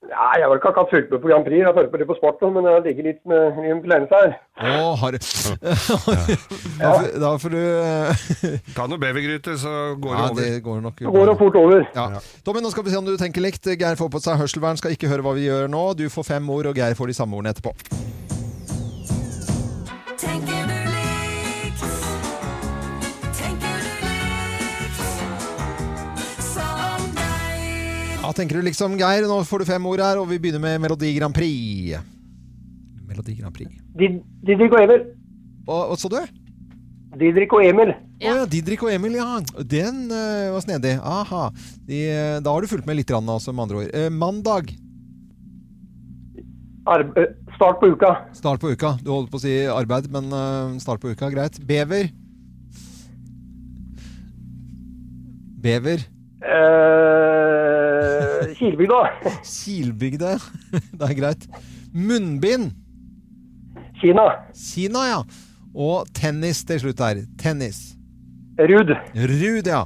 Nei, jeg har vel ikke akkurat fulgt med på Grand Prix. Jeg har fulgt med litt på sport, nå, men jeg ligger litt med en lenge her. Å, har du da, får- da får du eh, Ta noe bevergryte, så går det Ja, over. det går nok Så går det fort over. Ja. Tommy, nå skal vi se om du tenker likt. Geir får på seg hørselvern, skal ikke høre hva vi gjør nå. Du får fem ord, og Geir får de samme ordene etterpå. Ja, tenker du liksom Geir? Nå får du fem ord her, og vi begynner med Melodi Grand Prix. Melodi Grand Prix. Did- Didrik og Emil. Og, hva sa du? Didrik og Emil. Å ja, Didrik og Emil, ja. Den uh, var snedig. Aha. De, eh, da har du fulgt med litt, rann, altså, med andre ord. Uh, mandag. Arbe start på uka. Start på uka. Du holdt på å si arbeid, men uh, start på uka, greit. Bever. Bever. Eh, Kilbygda. Kilbygda. Det er greit. Munnbind. Kina. Kina, ja. Og tennis til slutt her. Tennis. Rud. Rud, ja.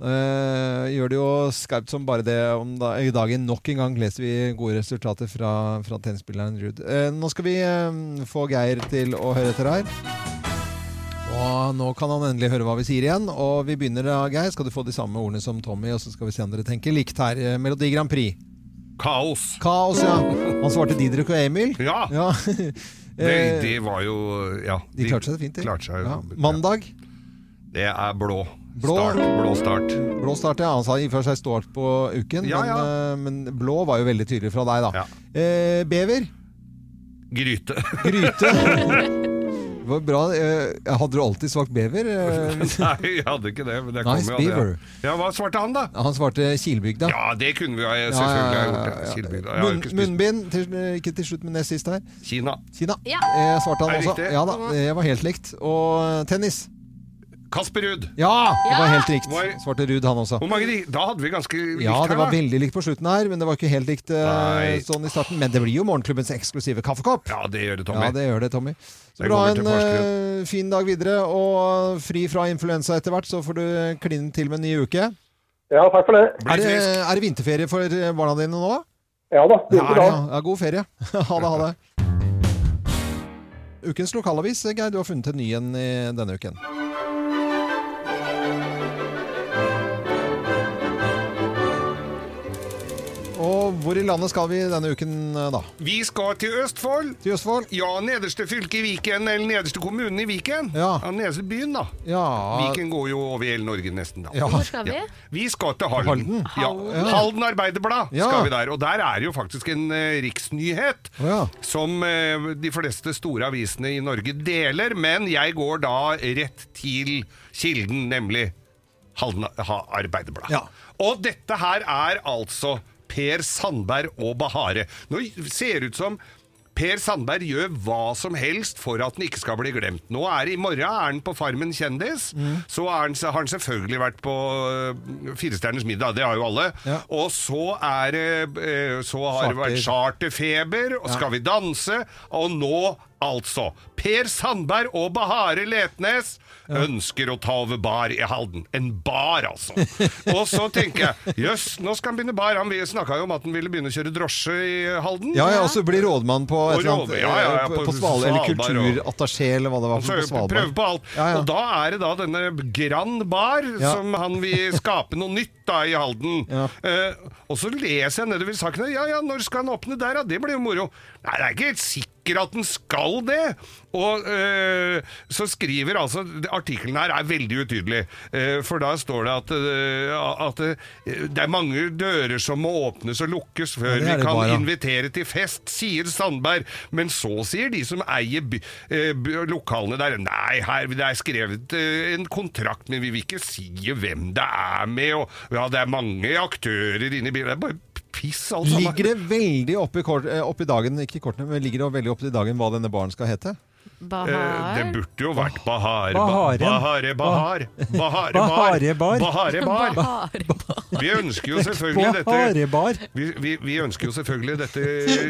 Uh, gjør det jo skarpt som bare det om da, i dagen. Nok en gang leser vi gode resultater fra, fra tennisspilleren Ruud. Uh, nå skal vi uh, få Geir til å høre etter her. Og nå kan han endelig høre hva vi sier igjen. Og vi begynner da, Geir. Skal du få de samme ordene som Tommy, og så skal vi se om dere tenker likt her. Eh, Melodi Grand Prix. Kaos. Kaos, ja. Han svarte Didrik og Emil. Ja. Ja. Det, Eh, det var jo Ja. de klarte seg fint, de. klarte seg, Ja. Mandag. Det er blå. Blå. Start. Blå start. Blå start, ja. Han sa i og for seg start på uken, Ja, ja. Men, eh, men blå var jo veldig tydelig fra deg, da. Eh, bever. Gryte. Gryte. Var bra. Eh, hadde du alltid svart bever? Eh, Nei, jeg hadde ikke det. Men det Nice kom jo. Ja, Hva svarte han, da? han svarte Kilbygda. Ja, det kunne vi selvfølgelig ha gjort. ja, Ja. ja. Kilbygda. Jeg Munn, munnbind. Til, ikke til slutt, men nest sist her. Kina. Kina. Ja. Eh, svarte han også. Ja da, det var helt likt. Og tennis. Kasper Ruud. Ja! Det var helt rikt. Svarte Ruud, han også. Hvor mange Da hadde vi ganske likt Ja, det var veldig likt på slutten her, men det var ikke helt likt Nei. sånn i starten. Men det blir jo morgenklubbens eksklusive kaffekopp. Ja, det gjør det, Tommy. Ja, det gjør det, Tommy. Så bra en uh, fin dag videre, og fri fra influensa etter hvert, så får du kline til med en ny uke. Ja, takk for det. Er det, er det vinterferie for eh, barna dine nå? Ja da. Ja, er ja. ja, god ferie. ha det, ha det. Ukens lokalavis, Geir. Du har funnet en ny en denne uken. Hvor i landet skal vi denne uken, eh, da? Vi skal til Østfold. Til Østfold? Ja, nederste fylke i Viken, eller nederste kommunen i Viken. Ja. nederste byen, da. Ja, Viken går jo over hele Norge, nesten. da. ja. Hvor skal vi? Vi skal til Halden. Halden? Ja. Ja. Halden Arbeiderblad Ja. skal vi der. Og der er det jo faktisk en uh, riksnyhet ja. som uh, de fleste store avisene i Norge deler, men jeg går da rett til kilden, nemlig Halden ha, Arbeiderblad. Ja. Og dette her er altså Per Sandberg og Bahare. Nå ser det ut som Per Sandberg gjør hva som helst for at den ikke skal bli glemt. Nå er I morgen er han på Farmen kjendis. Mm. Så han, har han selvfølgelig vært på uh, Firestjerners middag, det har jo alle. Ja. Og så er øh, Så har det vært Charterfeber, og Skal vi danse? Og nå Altså, Per Sandberg og Bahare Letnes ønsker å ta over bar i Halden. En bar, altså. Og så tenker jeg, jøss, nå skal han begynne bar. Han snakka jo om at han ville begynne å kjøre drosje i Halden. Ja, ja, og så blir rådmann på et eller annet ja, ja, eh, på, på Svalbard, eller kulturattaché, eller hva det var for på Svalbard. prøve på alt. Og da er det da denne Grand Bar som han vil skape noe nytt da i Halden. Uh, og så leser jeg nedover sakene. Ja ja, når skal han åpne der da? Det blir jo moro. Nei, det er ikke helt sikkert at den skal det. Og eh, så skriver altså Artikkelen her er veldig utydelig. Eh, for da står det at, eh, at det er mange dører som må åpnes og lukkes før Ja, vi kan bare, ja. invitere til fest, sier Sandberg. Men så sier de som eier by, lokalene der Nei, her, det er skrevet en kontrakt, men vi vil ikke si hvem det er med. Og ja, det er mange aktører inne i bilen. Det er bare piss, alt sammen. Ligger det veldig opp i, kort, eh, opp i dagen, ikke i kortene, men ligger det veldig opp i dagen hva denne baren skal hete? Eh, det burde jo vært Bahar. Baharen. Bahare Bahar. Bahare Baharebar. Bar. Baharebar. Vi ønsker jo selvfølgelig dette vi, vi, vi ønsker jo selvfølgelig dette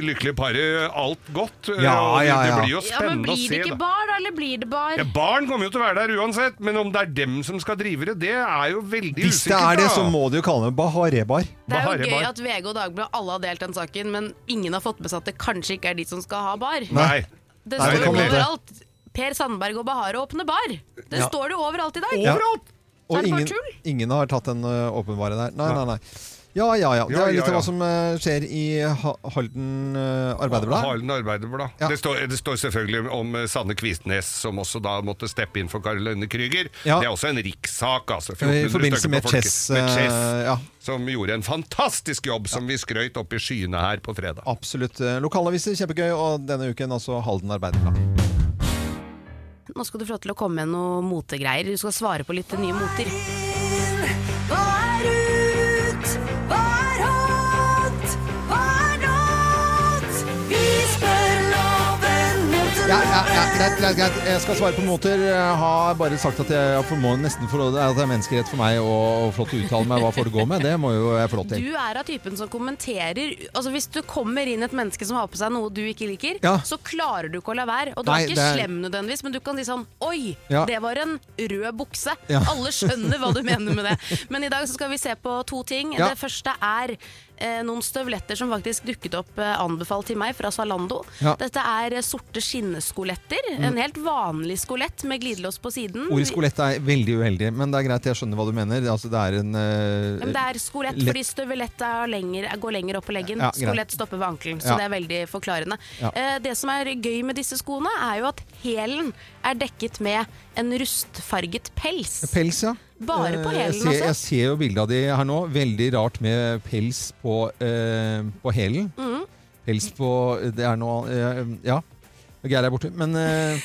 lykkelige paret alt godt. Ja, ja, ja. Det blir jo Ja, men Blir det ikke bar, da? Eller blir det bar? Ja, Barn kommer jo til å være der uansett, men om det er dem som skal drive det, det er jo veldig Hvis det usikkert. er det, så må du jo kalle det Baharebar. Det er jo gøy at VG og Dagbladet alle har delt den saken, men ingen har fått med seg at det kanskje ikke er de som skal ha bar. Nei. Det Nei, det jo kommer ikke. overalt. Per Sandberg og Bahare åpner bar. Det Ja. står det jo overalt i dag. Ja. Overalt! Så er Og det bare ingen, tull. ingen har tatt en uh, åpenbare der. Nei, nei, nei. Ja, ja, ja. Det Ja, er litt av ja. hva som eh, skjer i ha Halden uh, Arbeiderblad. Halden Arbeiderblad. Ja. Det, står, det står selvfølgelig om eh, Sanne Kvistnes, som også da måtte steppe inn for Caroline Krüger. Ja. Det er også en rikssak, altså. I forbindelse med. Chess, Med eh, Chess ja. Som gjorde en fantastisk jobb, som vi skrøyt opp i skyene her på fredag. Absolutt. Eh, Lokalaviser, kjempegøy. Og denne uken altså Halden Arbeiderblad. Nå skal du få lov til å komme med noen motegreier. Du skal svare på litt nye moter. Ja, ja, ja, greit, greit, greit. Jeg skal svare på måter. Jeg har bare sagt at jeg må nesten for, at det er menneskerett for meg å å uttale meg hva får det gå med. Det må jo jeg få lov til. Du er av typen som kommenterer Altså Hvis du kommer inn et menneske som har på seg noe du ikke liker, Ja. så klarer du ikke å la være. Og du Nei, er ikke er- slem nødvendigvis, men du kan si sånn Oi, Ja. det var en rød bukse. Alle skjønner hva du mener med det. Men i dag så skal vi se på to ting. Det første er eh, noen støvletter som faktisk dukket opp eh, anbefalt til meg fra Zalando. Ja. Dette er eh, sorte skinneskoletter. En helt vanlig skolett med glidelås på siden. Ordet skolett er veldig uheldig, men det er greit, jeg skjønner hva du mener. Altså, det er en eh, men det er skolett lett- fordi støvelett er lenger, går lenger opp på leggen. Ja, greit. skolett stopper ved ankelen, så Ja. det er veldig forklarende. Ja. Eh, det som er gøy med disse skoene, er jo at hælen er dekket med en rustfarget pels. Pels, ja. Bare på Eh, hælen, altså. Jeg ser jo bildet av de her nå. Veldig rart med pels på, eh, på hælen. Mm. Pels på Det er noe eh, Ja. Geir er borte. Men eh,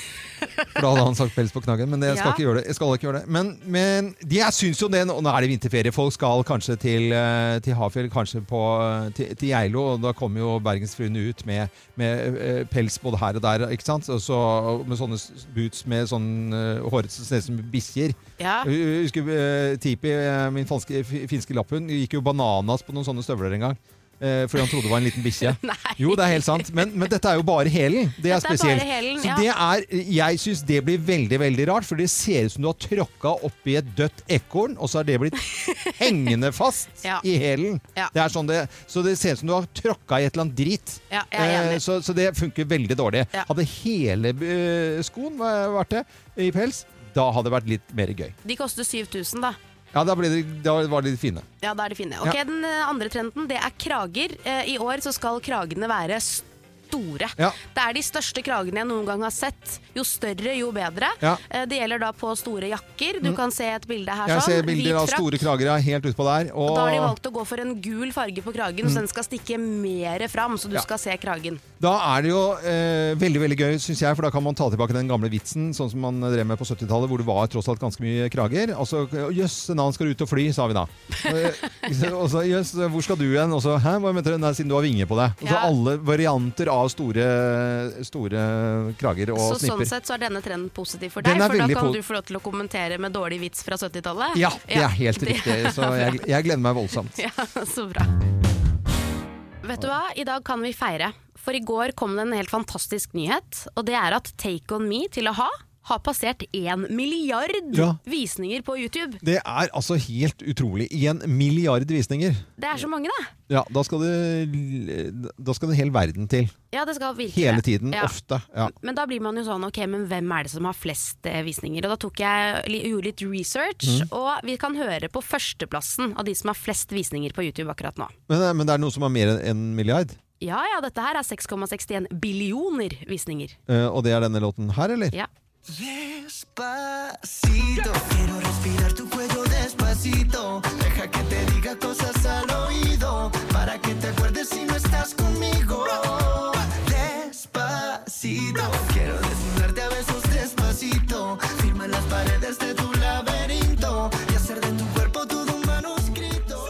For da hadde han sagt pels på knaggen, men det, jeg skal Ja. ikke gjøre det. Jeg skal ikke gjøre det. Men, men de, jeg syns jo det Nå nå er det vinterferie. Folk skal kanskje til, eh, til Hafjell, kanskje på, til, til Geilo. Og da kommer jo bergensfruene ut med, med eh, pels både her og der. Ikke sant? Og så, med sånne s- boots med sånn uh, hårete som ser ut som bikkjer. Ja. Jeg husker eh, Tipi, eh, min falske, fi- finske lapphund, gikk jo bananas på noen sånne støvler en gang. Eh, fordi han trodde det var en liten bikkje. Jo, det er helt sant. Men, men dette er jo bare hælen. Det er Dette er spesielt. Så ja. det er, jeg syns det blir veldig veldig rart, for det ser ut som du har tråkka oppi et dødt ekorn, og så har det blitt hengende fast Ja. i hælen. Ja. Det sånn det, så det ser ut som du har tråkka i et eller annet drit. Ja, Eh, så, så det funker veldig dårlig. Ja. Hadde hele eh, skoen vært det i pels, da hadde det vært litt mer gøy. De koster 7000, da. Ja, da, det, da var de fine. Ja, da er de fine. Ok. Den eh, andre trenden det er krager. Eh, I år så skal kragene være store. Ja. Det er de største kragene jeg noen gang har sett. Jo større, jo bedre. Ja. Eh, Det gjelder da på store jakker. Du kan se et bilde her Jeg sånn. ser bilder av store krager helt utpå der. Og, Og da har de valgt å gå for en gul farge på kragen, så den skal stikke mer fram, så du Ja. skal se kragen. Da er det jo eh, veldig veldig gøy, syns jeg, for da kan man ta tilbake den gamle vitsen sånn som man drev med på 70-tallet, hvor det var tross alt ganske mye krager. Og så Jøss, annen skal ut og fly, sa vi da. Eh, og så jøss, hvor skal du igjen? Og så hæ, hva mener du? Nei, siden du har vinger på deg. Og så alle varianter av store, store krager og så snipper. sånn sett så er denne trenden positiv for deg, for da kan du få lov til å kommentere med dårlig vits fra 70-tallet. Ja, det er helt riktig. Så jeg, jeg gleder meg voldsomt. Ja, så bra. Vet du hva? I dag kan vi feire For i går kom det en helt fantastisk nyhet, og det er at Take On Me til a-ha har passert én milliard Ja. visninger på YouTube. Det er altså helt utrolig. En milliard visninger. Det er så mange, da. Ja, da skal det, da skal det hele verden til. Ja, det skal virkelig Hele tiden. Ja. Ofte. Ja. Men da blir man jo sånn, ok, men hvem er det som har flest eh, visninger? Og da tok jeg, gjorde litt research, mm. og vi kan høre på førsteplassen av de som har flest visninger på YouTube akkurat nå. Men, eh, men det er noe som har mer enn en milliard? Ja ja, dette her er 6,61 billioner visninger. Uh, og det er denne låten her, eller? Ja. Despacito, quiero respirar tu cuello despacito. Deja que te diga cosas al oído. Para que te acuerdes si no estás conmigo. Despacito, quiero desnudarte a besos despacito. Firma las paredes de tu laberinto.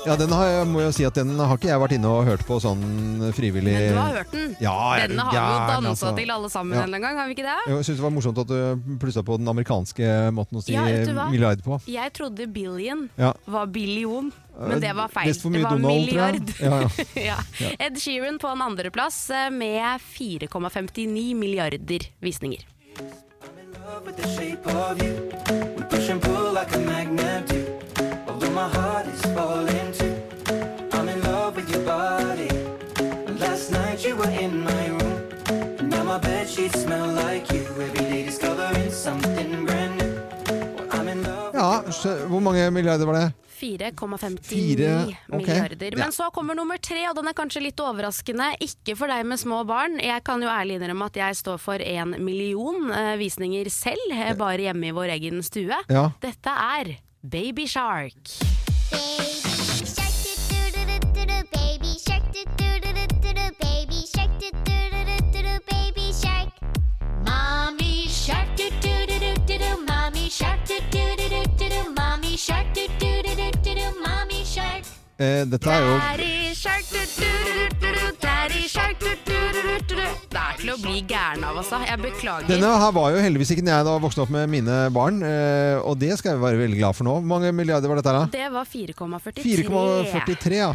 Ja, den har jeg, må jo si at den har ikke jeg vært inne og hørt på sånn frivillig. Men du har hørt den? Ja, du Denne har vi jo dansa altså. til alle sammen Ja. en eller annen gang, har vi ikke det? Jo, Jeg syns det var morsomt at du plussa på den amerikanske måten å si Ja, milliard på. Jeg trodde billion Ja. var billion, men det var feil. Det var Donald, milliard. jeg. Ja, ja. ja. Ed Sheeran på en andreplass eh, med 4,59 milliarder visninger. I'm in love with the shape of you. We push and pull like a magnet my heart is falling too. I'm in love with your body. Last night you were in my room. And now my bed sheets smell like you. Every day discovering something brand new. Well, I'm in love. Ja, så, Hvor mange milliarder var det? 4,59 Fire, ok. milliarder. Men så kommer nummer tre, og den er kanskje litt overraskende. Ikke for deg med små barn. Jeg kan jo ærlig innrømme at jeg står for en million eh, visninger selv, eh, bare hjemme i vår egen stue. Ja. Dette er Baby Shark. Baby shark baby shark baby shark baby shark. Mommy shark mommy shark mommy shark Eh, dette er jo Daddy shark, du, du, du, du, du, daddy shark, du, du, du, du, du, du. Det er til å bli gæren av, altså. Jeg beklager. Denne her var jo heldigvis ikke når jeg da vokste opp med mine barn, eh, og det skal jeg være veldig glad for nå. Hvor mange milliarder var dette her, da? Det var 4,43. 4,43, ja.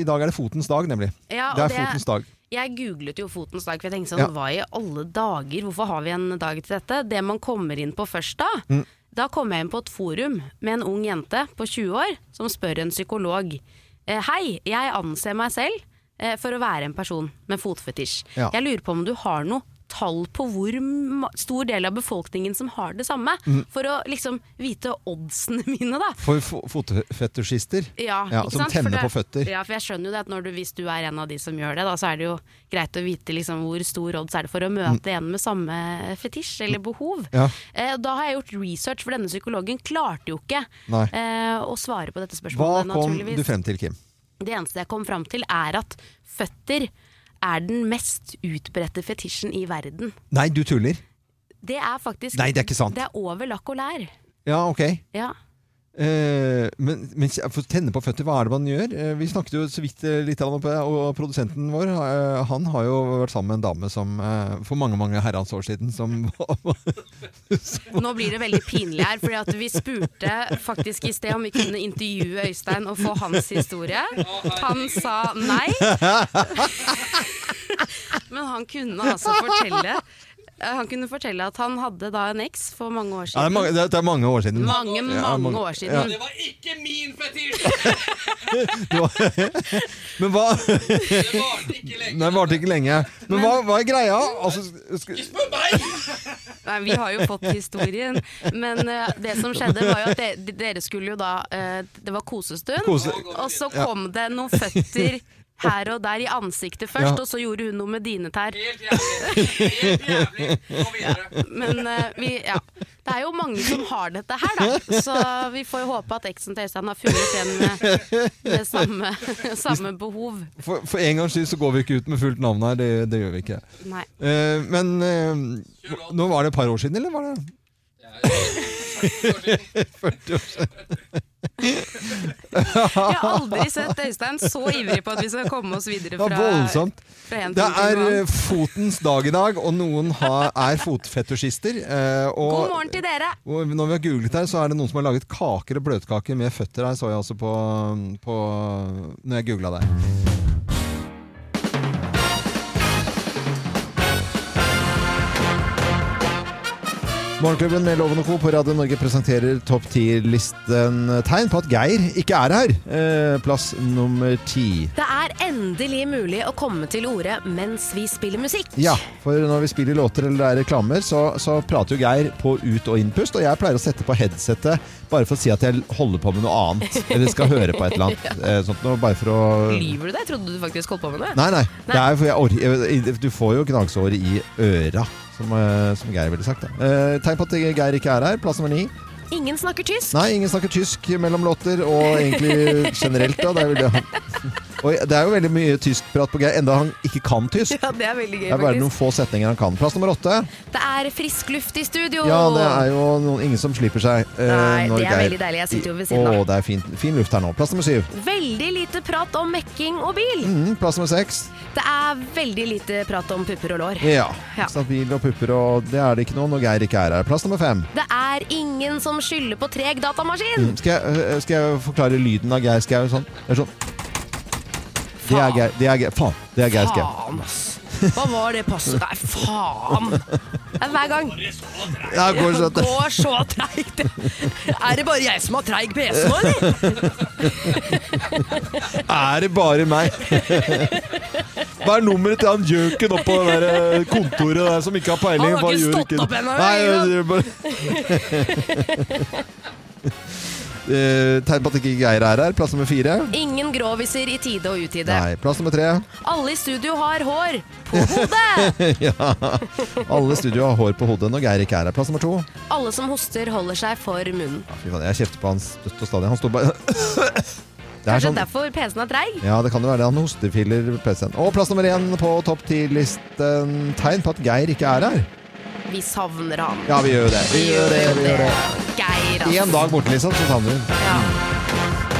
I dag er det fotens dag, nemlig. Ja, det og er fotens dag. Jeg googlet jo Fotens dag, for jeg tenkte sånn, Ja. hva i alle dager, hvorfor har vi en dag til dette? Det man kommer inn på først da, Mm. Da kom jeg inn på et forum med en ung jente på 20 år som spør en psykolog. Eh, Hei, jeg anser meg selv eh, for å være en person med fotfetisj. Ja. Jeg lurer på om du har noe tall på hvor stor del av befolkningen som har det samme, Mm. for å liksom vite oddsene mine da. For fotfetusjister? Ja, Ja, som sant? Tenner det- på føtter. Ja, for jeg skjønner jo det at du, hvis du er en av de som gjør det, da, så er det jo greit å vite liksom hvor stor odds er det for å møte en med samme fetisj eller behov. Ja. Eh, da har jeg gjort research, for denne psykologen klarte jo ikke eh, å svare på dette spørsmålet. Hva kom du frem til, Kim? Det eneste jeg kom frem til, er at føtter er den mest utbredte fetisjen i verden. Nei, du tuller. Det er faktisk Nei, det er ikke sant. Det er over lakk og lær. Ja, ok. Ja. Eh, men, men for å tenne på føtter, hva er det man gjør? Eh, vi snakket jo så vidt eh, litt om det, og produsenten vår eh, han har jo vært sammen med en dame som eh, for mange mange herrens år siden som Nå blir det veldig pinlig her, at vi spurte faktisk i sted om vi kunne intervjue Øystein og få hans historie. Han sa nei. Men han kunne altså fortelle eh, Han kunne fortelle at han hadde da en eks for mange år ja, det, er siden. mange, det er mange år siden. Mange, Ja, mange år siden. ja. Det var ikke min fetisj! Men hva Det varte ikke lenge. Nei, det varte ikke lenge. Men hva, hva er greia? Altså, ikke Spør meg! Nei, vi har jo fått historien. Men uh, det som skjedde, var jo at de- dere skulle jo da uh, Det var kosestund, Kose- og så Ja. kom det noen føtter her og der i ansiktet først, Ja. og så gjorde hun noe med dine tær. Helt jævlig. Helt jævlig. Gå videre. Men uh, vi, ja. det er jo mange som har dette her, da. Så vi får jo håpe at eksen til Øystein har funnet en med, med samme, samme behov. for, for en gangs skyld så går vi ikke ut med fullt navn her. Det, det gjør vi ikke. Nei. Uh, men uh, nå var det et par år siden, eller var det 40 år siden. 40 år siden? Jeg har aldri sett Øystein så ivrig på at vi skal komme oss videre Det var fra, voldsomt. fra en Det er eh, fotens dag i dag, og noen har, er fotfetisjister. eh, og, God morgen til dere! og når vi har googlet her, så er det noen som har laget kaker og bløtkaker med føtter her, så jeg også på, på når jeg googla der. Morgenklubben med Loven og Co. på Radio Norge presenterer topp 10-listen tegn på at Geir ikke er her. Eh, plass nummer ti. Det er endelig mulig å komme til orde mens vi spiller musikk. Ja, for når vi spiller låter eller det er reklamer, så, så prater jo Geir på ut- og innpust. Og jeg pleier å sette på headsetet bare for å si at jeg holder på med noe annet. Eller skal høre på et eller annet. ja. Sånt noe, bare for å Lyver du det? Jeg trodde du faktisk holdt på med det. Nei, nei. Det er for jeg jeg, du får jo gnagsår i øra, som, eh, som Geir ville sagt. Da. Eh, tegn på at Geir ikke er her. Plass nummer ni. Ingen snakker tysk. Nei, ingen snakker tysk mellom låter, og egentlig generelt. Da. Det, er vel det. Og det er jo veldig mye tyskprat på Geir, enda han ikke kan tysk. Ja, det er veldig gøy, Det er bare noen få setninger han kan. Plass nummer åtte. Det er frisk luft i studio. Ja, det er jo noen, ingen som slipper seg. eh, Nei, når det er Geir- veldig deilig. Jeg sitter jo ved siden av. Å, det er fin, fin luft her nå. Plass nummer syv. Veldig lite prat om mekking og bil. Mm, plass nummer seks. Det er veldig lite prat om pupper og lår. Ja. Ja. Ikke sant, bil og pupper, og det er det ikke noe når Geir ikke er her. Plass nummer fem. Det er ingen som skylder på treg datamaskin. Mm, Skal jeg, øh, skal jeg forklare lyden av Geir Skau sånn? Det er sånn. Det er Geir, det er faen, det er Geir Skau. Faen, ass. Hva var det passet? Nei, faen! Det er hver gang. Det går så- går så treigt. Er det bare jeg som har treig PC nå, eller? Er det bare meg? Hva er nummeret til han gjøken oppå på det der øh, kontoret der som ikke har peiling? Han har ikke stått opp ennå, Eh, Tegn på at ikke Geir er her. Plass nummer fire. Ingen gråviser i tide og utide. Nei, plass nummer tre. Alle i studio har hår på hodet. ja. Alle i studio har hår på hodet når Geir ikke er her. Plass nummer to. Alle som hoster, holder seg for munnen. Fy faen, jeg kjefter på han støtt og stadig. Han står bare Det er Kanskje sånn derfor PC-en er treig? Ja, det kan jo være det. Han hostefiller PC-en. Og plass nummer én på topp ti-listen. Tegn på at Geir ikke er her. Vi savner han. Ja, vi gjør jo det. Vi gjør det, vi gjør det. Geir, altså. En dag borte, liksom, så savner hun. Ja.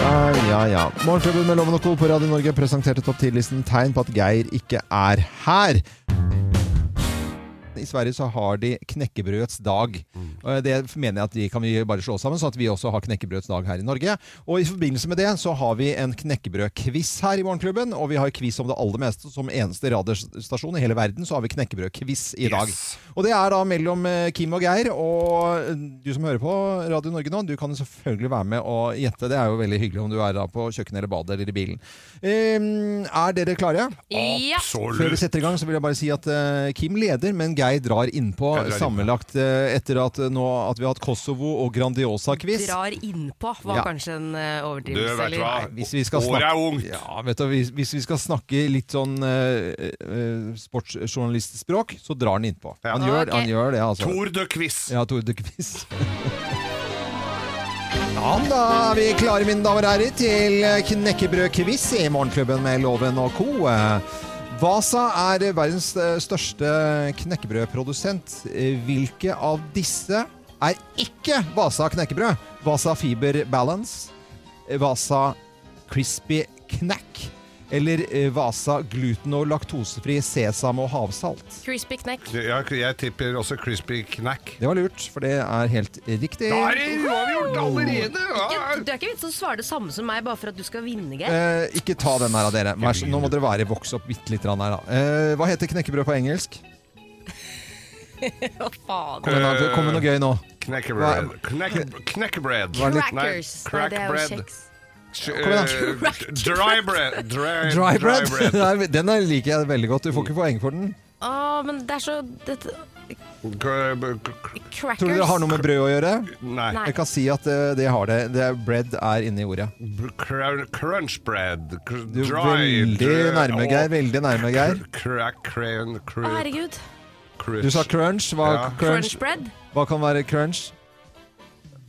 Ja, ja, ja. Morgenklubben med Loven og Co. på Radio Norge presenterte topp 10-listen tegn på at Geir ikke er her. I Sverige så har de knekkebrødets dag. Mm. Det mener jeg at de kan vi bare slå sammen, sånn at vi også har knekkebrødets dag her i Norge. Og i forbindelse med det så har vi en knekkebrødquiz her i Morgenklubben. Og vi har quiz om det aller meste. Som eneste radiostasjon i hele verden så har vi knekkebrødquiz i dag. Og det er da mellom eh, Kim og Geir. Og du som hører på Radio Norge nå, du kan selvfølgelig være med og gjette. Det er jo veldig hyggelig om du er da på kjøkkenet eller badet eller i bilen. Um, er dere klare? Ja. Før vi setter i gang, så vil jeg bare si at uh, Kim leder, men Geir drar innpå Jeg drar sammenlagt eh, etter at, eh, nå, at vi har hatt Kosovo og Grandiosa-quiz. Drar innpå var Ja. kanskje en overdrivelse. Du, vet hva? Hvis vi skal Året snakke, er ungt. ja, vet du, hvis, hvis vi skal snakke litt sånn uh, eh, sportsjournalistspråk, så drar han innpå. Ja. Han, gjør, okay. han gjør det, altså. Tour de Quiz. Ja, Tour de Quiz. Ja, da er vi klare, mine damer og herrer, til knekkebrødquiz i Morgenklubben med Loven og co. Vasa er verdens eh, største knekkebrødprodusent. Eh, Hvilke av disse er ikke Vasa knekkebrød? Vasa Fiber Balance, eh, Vasa Crispy Knack eller eh, Vasa gluten- og laktosefri sesam og havsalt? Crispy knack. Ja, jeg tipper også Crispy Knack. Det var lurt, for det er helt riktig. Da er det uavgjort allerede! Ikke, Ja. du er ikke vits å svare det samme som meg bare for at du skal vinne, Geir. Eh, ikke ta den her av dere. Vær nå må dere være vokse opp bitte litt grann her, da. Eh, hva heter knekkebrød på engelsk? Hva faen? Kom med noe, gøy nå. Knekkebrød. Knekkebrød. Det? Crackers. Nei, Nei, det er jo kjeks. Eh, Dry bread. Dry, Dry bread. bread. Den er- liker jeg veldig godt. Du får ikke poeng for den. Å, men det er så dette, k- Crackers. Tror du det har noe med brød å gjøre? Nei. Jeg kan si at eh, det har det. det er bread er inni ordet. Crunch bread. Dry. veldig nærme, Geir. Veldig nærme, Geir. Å, herregud. Du sa crunch. Hva, Ja. crunch. Crunch bread. Hva kan være crunch?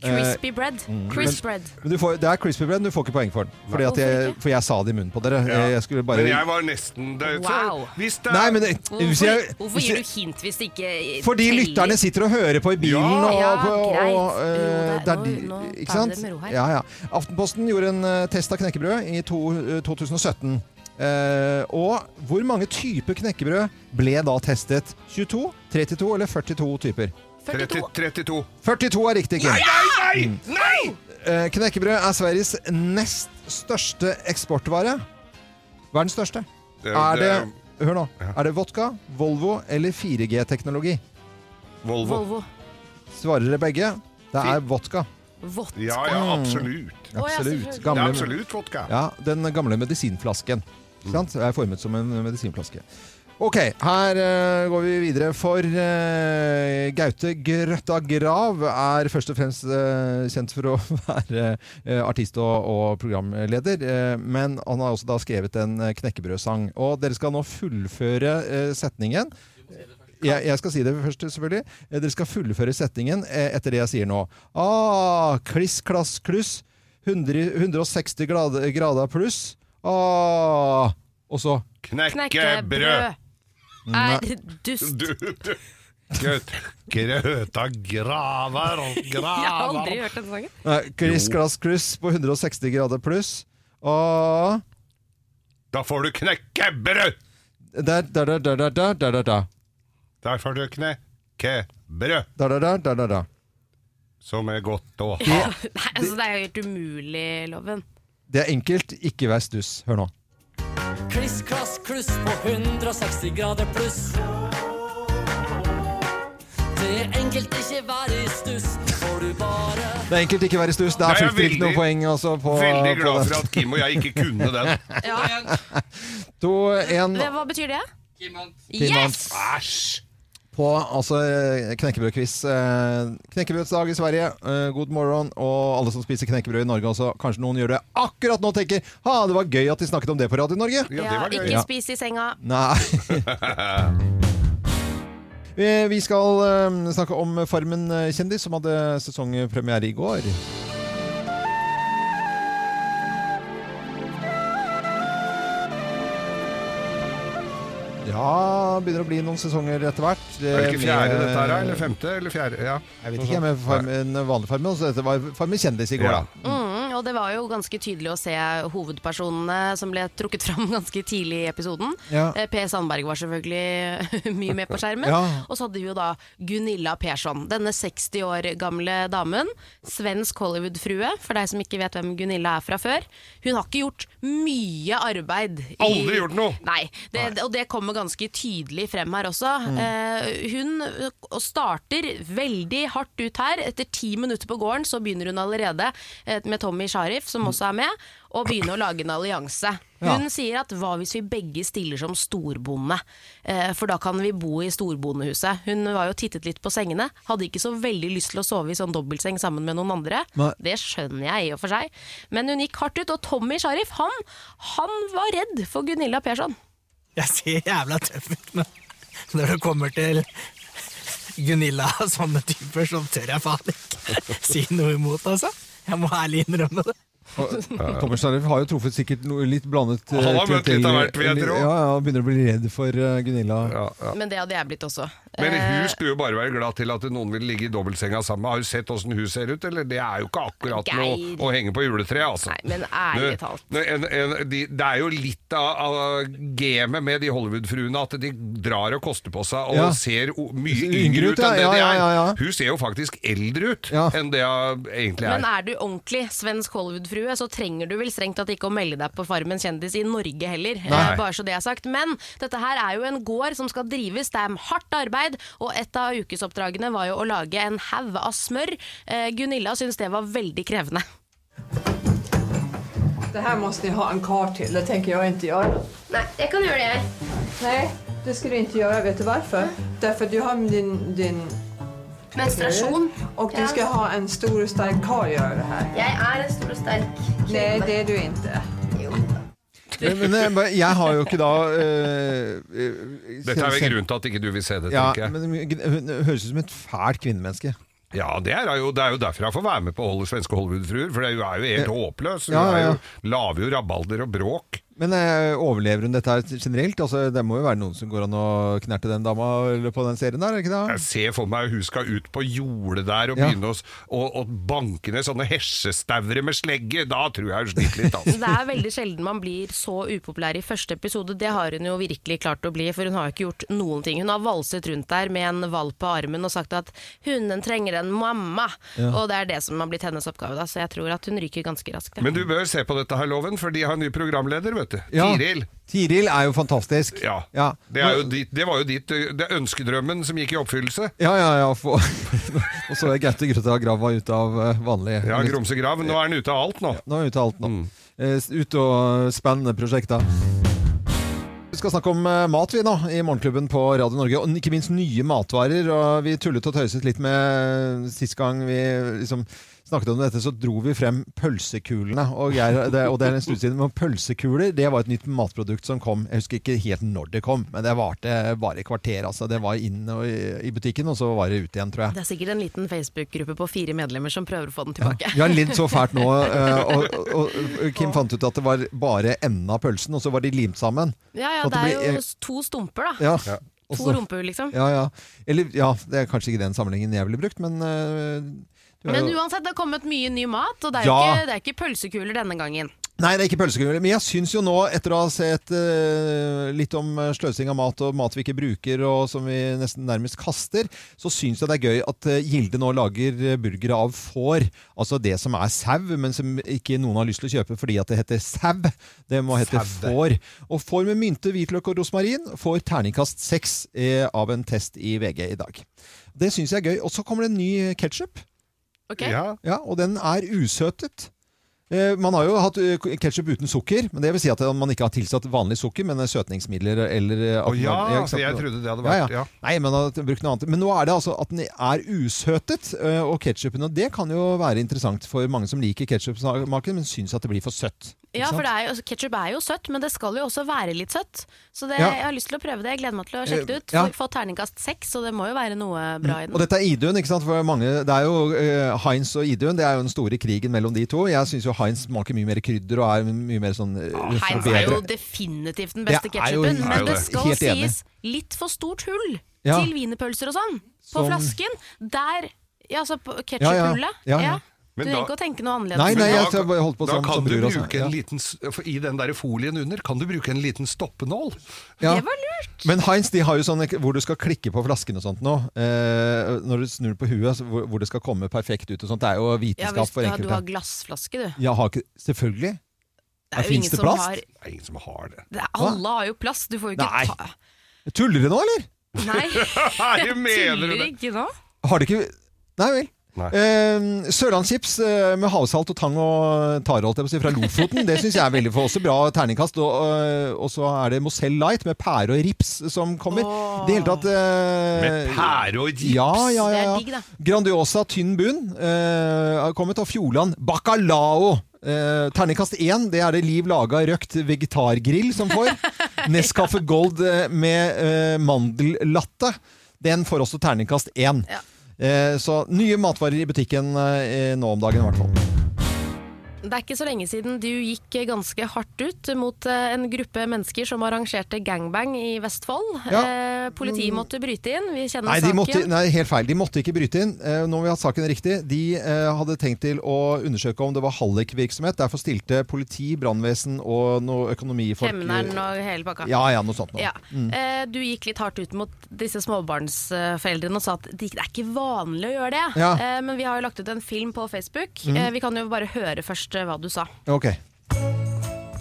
Eh, Crispy bread. Crisp bread. Men du får, det er crispy bread, men du får ikke poeng for den. Fordi at jeg, for jeg sa det i munnen på dere. Ja. Jeg skulle bare Men jeg var nesten det, så, Wow. Det Nei, men Hvorfor, hvis jeg, hvorfor gir du hint hvis det ikke Fordi teller? lytterne sitter og hører på i bilen Ja. og, Ja, og, greit. og eh, det er nå- nå Ikke sant? Ja, ja. Aftenposten gjorde en eh, test av knekkebrød i to, uh, 2017. Uh, og hvor mange typer knekkebrød ble da testet? 22, 32 eller 42 typer? 42. 30, 32. 42 er riktig, Kim. Nei, nei, nei! nei! Eh, knekkebrød er Sveriges nest største eksportvare. Hva er den største? Er det, hør nå, er det vodka, Volvo eller 4G-teknologi? Volvo. Volvo. Svarer dere begge? Det er vodka. Vodka. Ja, ja, absolutt. Å, ja, Absolutt. selvfølgelig. Det er absolutt vodka. Ja, den gamle medisinflasken. Ikke sant? Er formet som en medisinflaske. Ok, her uh, går vi videre. For uh, Gaute Grøtta Grav er først og fremst uh, kjent for å være artist og, og programleder. men han har også da skrevet en knekkebrødsang. Og dere skal nå fullføre setningen. Jeg, jeg skal si det først, selvfølgelig. Dere skal fullføre setningen etter det jeg sier nå. Ah, kliss, klass, kluss. 100, 160 grader, grader pluss. Ah, og så Knekkebrød er dust. Du, du. Grøta graver og graver. Jeg har aldri hørt den sangen. Chris Glass Chris på 160 grader pluss. Og Da får du knekkebrød! Der, der, der, der, der, der, der, der. Der får du knekkebrød. Der, der, der, der, der. Som er godt å ha. Ja, nei, altså, det er jo helt umulig, Loven. Det er enkelt. Ikke vær stuss. Hør nå. Kliss, klass, kluss på 160 grader pluss. Det er enkelt ikke være i stuss, får du bare Det er enkelt, ikke være i stuss. Der Nei, er jeg er fullt ikke noe poeng altså, på Veldig på glad den. for at Kim og jeg ikke kunne den. To, en, hva betyr det? Yes! Æsj! På altså, eh, knekkebrødquiz. Eh, knekkebrødsdag i Sverige. Eh, god morgen. Og alle som spiser knekkebrød i Norge også. Kanskje noen gjør det akkurat nå og tenker ha, det var gøy at de snakket om det på Radio Norge. Ja, ikke Ja. spis i senga. Nei. Vi vi skal snakke om Farmen kjendis, som hadde sesongpremiere i går. Ja, begynner å bli noen sesonger etter hvert. Er det ikke fjerde Med- dette her, eller femte? Eller fjerde? Ja. Jeg vet ikke, med farmen, vanlig Farmen. Så dette var Farmen kjendis i går, Ja. da. Mm, og det var jo ganske tydelig å se hovedpersonene som ble trukket fram ganske tidlig i episoden. Ja. Eh, Per Sandberg var selvfølgelig mye med på skjermen. Ja. Og så hadde vi jo da Gunilla Persson, denne 60 år gamle damen. Svensk Hollywood-frue, for deg som ikke vet hvem Gunilla er fra før. Hun har ikke gjort mye arbeid. i- Aldri gjort noe! Nei, det, og det kommer ganske tydelig frem her også. Mm. Eh, hun eh, starter veldig hardt ut her. Etter ti minutter på gården så begynner hun allerede eh, med Tommy Sharif, som også er med, og begynner å lage en allianse. Ja. Hun sier at hva hvis vi begge stiller som storbonde, eh, for da kan vi bo i storbondehuset. Hun var jo tittet litt på sengene, hadde ikke så veldig lyst til å sove i sånn dobbeltseng sammen med noen andre. Nei. Det skjønner jeg i og for seg, men hun gikk hardt ut, og Tommy Sharif, han, han var redd for Gunilla Persson. Jeg ser jævla tøff ut, men når det kommer til Gunilla og sånne typer, så tør jeg faen ikke si noe imot, altså. Jeg må ærlig innrømme det. Thomas Sharif har jo truffet sikkert noe litt blandet eh, Han har møtt litt av hvert, vil jeg tro. Ja, ja, begynner å bli redd for uh, Gunilla. Men det hadde jeg blitt også. Men Eh, hun skulle jo bare være glad til at noen vil ligge i dobbeltsenga sammen. Har du sett åssen hun ser ut, eller? Det er jo ikke akkurat noe å henge på juletreet, altså. Nei, men ærlig talt. det- En, en, de, det er jo litt av, av gamet med de Hollywood-fruene at de drar og koster på seg og Ja. ser o, mye Yngre ut, enn ja, det de er. ja, ja. Hun ser jo faktisk eldre ut enn det hun egentlig er. Men er du ordentlig svensk Hollywood-frue, så trenger du vel strengt tatt ikke å melde deg på Farmen kjendis i Norge heller. Nei. Eh, bare så det er sagt. Men dette her er jo en gård som skal drives, det er hardt arbeid, og et av ukesoppdragene var jo å lage en haug av smør. Eh, Gunilla syntes det var veldig krevende. Det her må ni ha en kar til. det tenker jeg ikke gjøre. Nei, jeg kan gjøre det. Nei, det skal du ikke gjøre. Vet du Det er att du har din... din Menstruation. Og du skal ha en stor og sterk kar göra det her. Jeg er en stor og sterk kvinne. Nei, det er du ikke. Men, men eh, jeg har jo ikke da eh, eh, Dette er vel grunnen til at ikke du vil se det, Ja, jeg. men hun høres ut som et fælt kvinnemenneske. Ja, det er, jo, det er jo derfor jeg får være med på Holde svenske Hollywood-fruer, for hun er jo- helt håpløs. Hun Ja, ja, ja. lager jo rabalder og bråk. Men eh, overlever hun dette her generelt? Altså, det må jo være noen som går an å knerte den dama på den serien der, er ikke det? Jeg ser for meg hun skal ut på jordet der og Ja. begynne å, å, å banke ned sånne hesjestaure med slegge. Da tror jeg hun sliter litt, altså. Det er veldig sjelden man blir så upopulær i første episode. Det har hun jo virkelig klart å bli, for hun har jo ikke gjort noen ting. Hun har valset rundt der med en valp på armen og sagt at hunden trenger en mamma. Ja. Og det er det som har blitt hennes oppgave, da, så jeg tror at hun ryker ganske raskt. ja. Men du bør se på dette her, Loven, for de har ny programleder, vet du. Vet. Ja. Tiril. Tiril er jo fantastisk. Ja. Ja. Det, jo ditt, det var jo ditt det er ønskedrømmen som gikk i oppfyllelse. Ja, ja, ja. For, og så er Gaute Grøtta Grava ute av eh, vanlig Ja, Grumse grav. Nå er han ute av alt nå. Nå er vi ute av alt nå. Mm. Eh, Ute og spennende prosjekter. Vi skal snakke om eh, mat vi nå i Morgenklubben på Radio Norge, og ikke minst nye matvarer. og Vi tullet og tøyset litt med Sist gang vi liksom snakket om dette, så dro vi frem pølsekulene. Og, jeg, det, og det er en stund siden, men pølsekuler det var et nytt matprodukt som kom. Jeg husker ikke helt når det kom, men det varte bare et kvarter. altså. Det var inn og, i i butikken, og så var det ut igjen, tror jeg. Det er sikkert en liten Facebook-gruppe på fire medlemmer som prøver å få den tilbake. Vi har lidd så fælt nå, eh, og, og, og Kim fant ut at det var bare enden av pølsen, og så var de limt sammen. Ja, ja, det, det er blir- jo to stumper, da. Ja. To rumper, liksom. Ja, ja. Eller, ja, det er kanskje ikke den sammenhengen jeg ville brukt, men eh, er Men uansett, det har kommet mye ny mat, og det er Ja. ikke, det er ikke pølsekuler denne gangen. Nei, det er ikke pølsekuler. Men jeg syns jo nå, etter å ha sett uh, litt om eh, sløsing av mat og mat vi ikke bruker og som vi nesten nærmest kaster, så syns jeg det er gøy at uh, Gilde nå lager burgere av får. Altså det som er sau, men som ikke noen har lyst til å kjøpe fordi at det heter sau. Det må hete får. Og får med mynte, hvitløk og rosmarin får terningkast seks av en test i VG i dag. Det syns jeg er gøy. Og så kommer det en ny ketsjup. Ok? Ja. Ja, og den er usøtet. Eh, Man har jo hatt ketsjup uten sukker, men det vil si at man ikke har tilsatt vanlig sukker, men søtningsmidler eller eh, Å ja, sant? jeg trodde det hadde vært- ja. Nei, men. Men nå er det altså at den er usøtet, eh, og ketsjupen, og det kan jo være interessant for mange som liker ketsjupsmaken, men syns at det blir for søtt. Ja, for det er jo, Ketsjup er jo søtt, men det skal jo også være litt søtt. Så det, Ja. jeg har lyst til å prøve det. Jeg gleder meg til å sjekke det ut. Eh, ja. Få, terningkast seks, så det må jo være noe bra i den. Og dette er Idun, ikke sant? For mange, det er jo uh, Heinz og Idun, det er jo den store krigen mellom de to. Jeg syns jo Heinz smaker mye mer krydder og er mye mer sånn eh, Heinz er jo definitivt den beste ketsjupen, men det skal sies litt for stort hull Ja. til wienerpølser og sånn. På Som- flasken. Der Ja, altså på ketsjuphullet. Ja, ja. Men Du trenger ikke å tenke noe annerledes. Nei, nei, jeg, jeg da- holdt på da som- kan som du bruke sånn. en liten, I den der folien under kan du bruke en liten stoppenål. Ja. Det var lurt! Men Heinz de har jo sånn hvor du skal klikke på flasken og sånt nå. Eh, når du snur på huet, så hvor, hvor det skal komme perfekt ut og sånt. Det er jo Ja, vitenskap hvis for enkelte. du har glassflaske, du. Jeg har ikke Selvfølgelig. Det ingen det som plast? har Det er ingen som har det. det er, Alle har jo plast. Du får jo ikke Nei. ta Tuller du nå, eller? Nei, jeg tuller ikke nå. Har dere ikke Nei vel. Nei. Eh, Sørlandschips med havsalt og tang og tare fra Lofoten. Det syns jeg er veldig for også bra terningkast. Og, eh, og så er det Mozell Light med pære og rips som kommer. I Det hele tatt eh, Med pære og rips? Ja, ja, ja, ja. digg. Grandiosa tynn bunn eh, har kommet. Og Fjordland bacalao. Eh, terningkast én, det er det Liv Laga røkt vegetargrill som får. Nescafe Gold eh, med eh, mandellatte. Den får også terningkast én. Ja. Eh, så nye matvarer i butikken eh, nå om dagen, i hvert fall. Det er ikke så lenge siden du gikk ganske hardt ut mot eh, en gruppe mennesker som arrangerte gangbang i Vestfold. Ja. Eh, politiet måtte bryte inn. Vi kjenner Nei, saken. måtte, nei, helt feil. De måtte ikke bryte inn. Eh, nå har vi hatt saken riktig. De eh, hadde tenkt til å undersøke om det var hallikvirksomhet. Derfor stilte politi, brannvesen og noe økonomifolk Kemneren og hele pakka. Ja, ja, noe sånt. Noe. Ja. Mm. Eh, du gikk litt hardt ut mot disse småbarnsforeldrene og sa at det er ikke vanlig å gjøre det. Ja. Eh, men vi har jo lagt ut en film på Facebook. Mm. Vi kan jo bare høre først eh, hva du sa. Ok.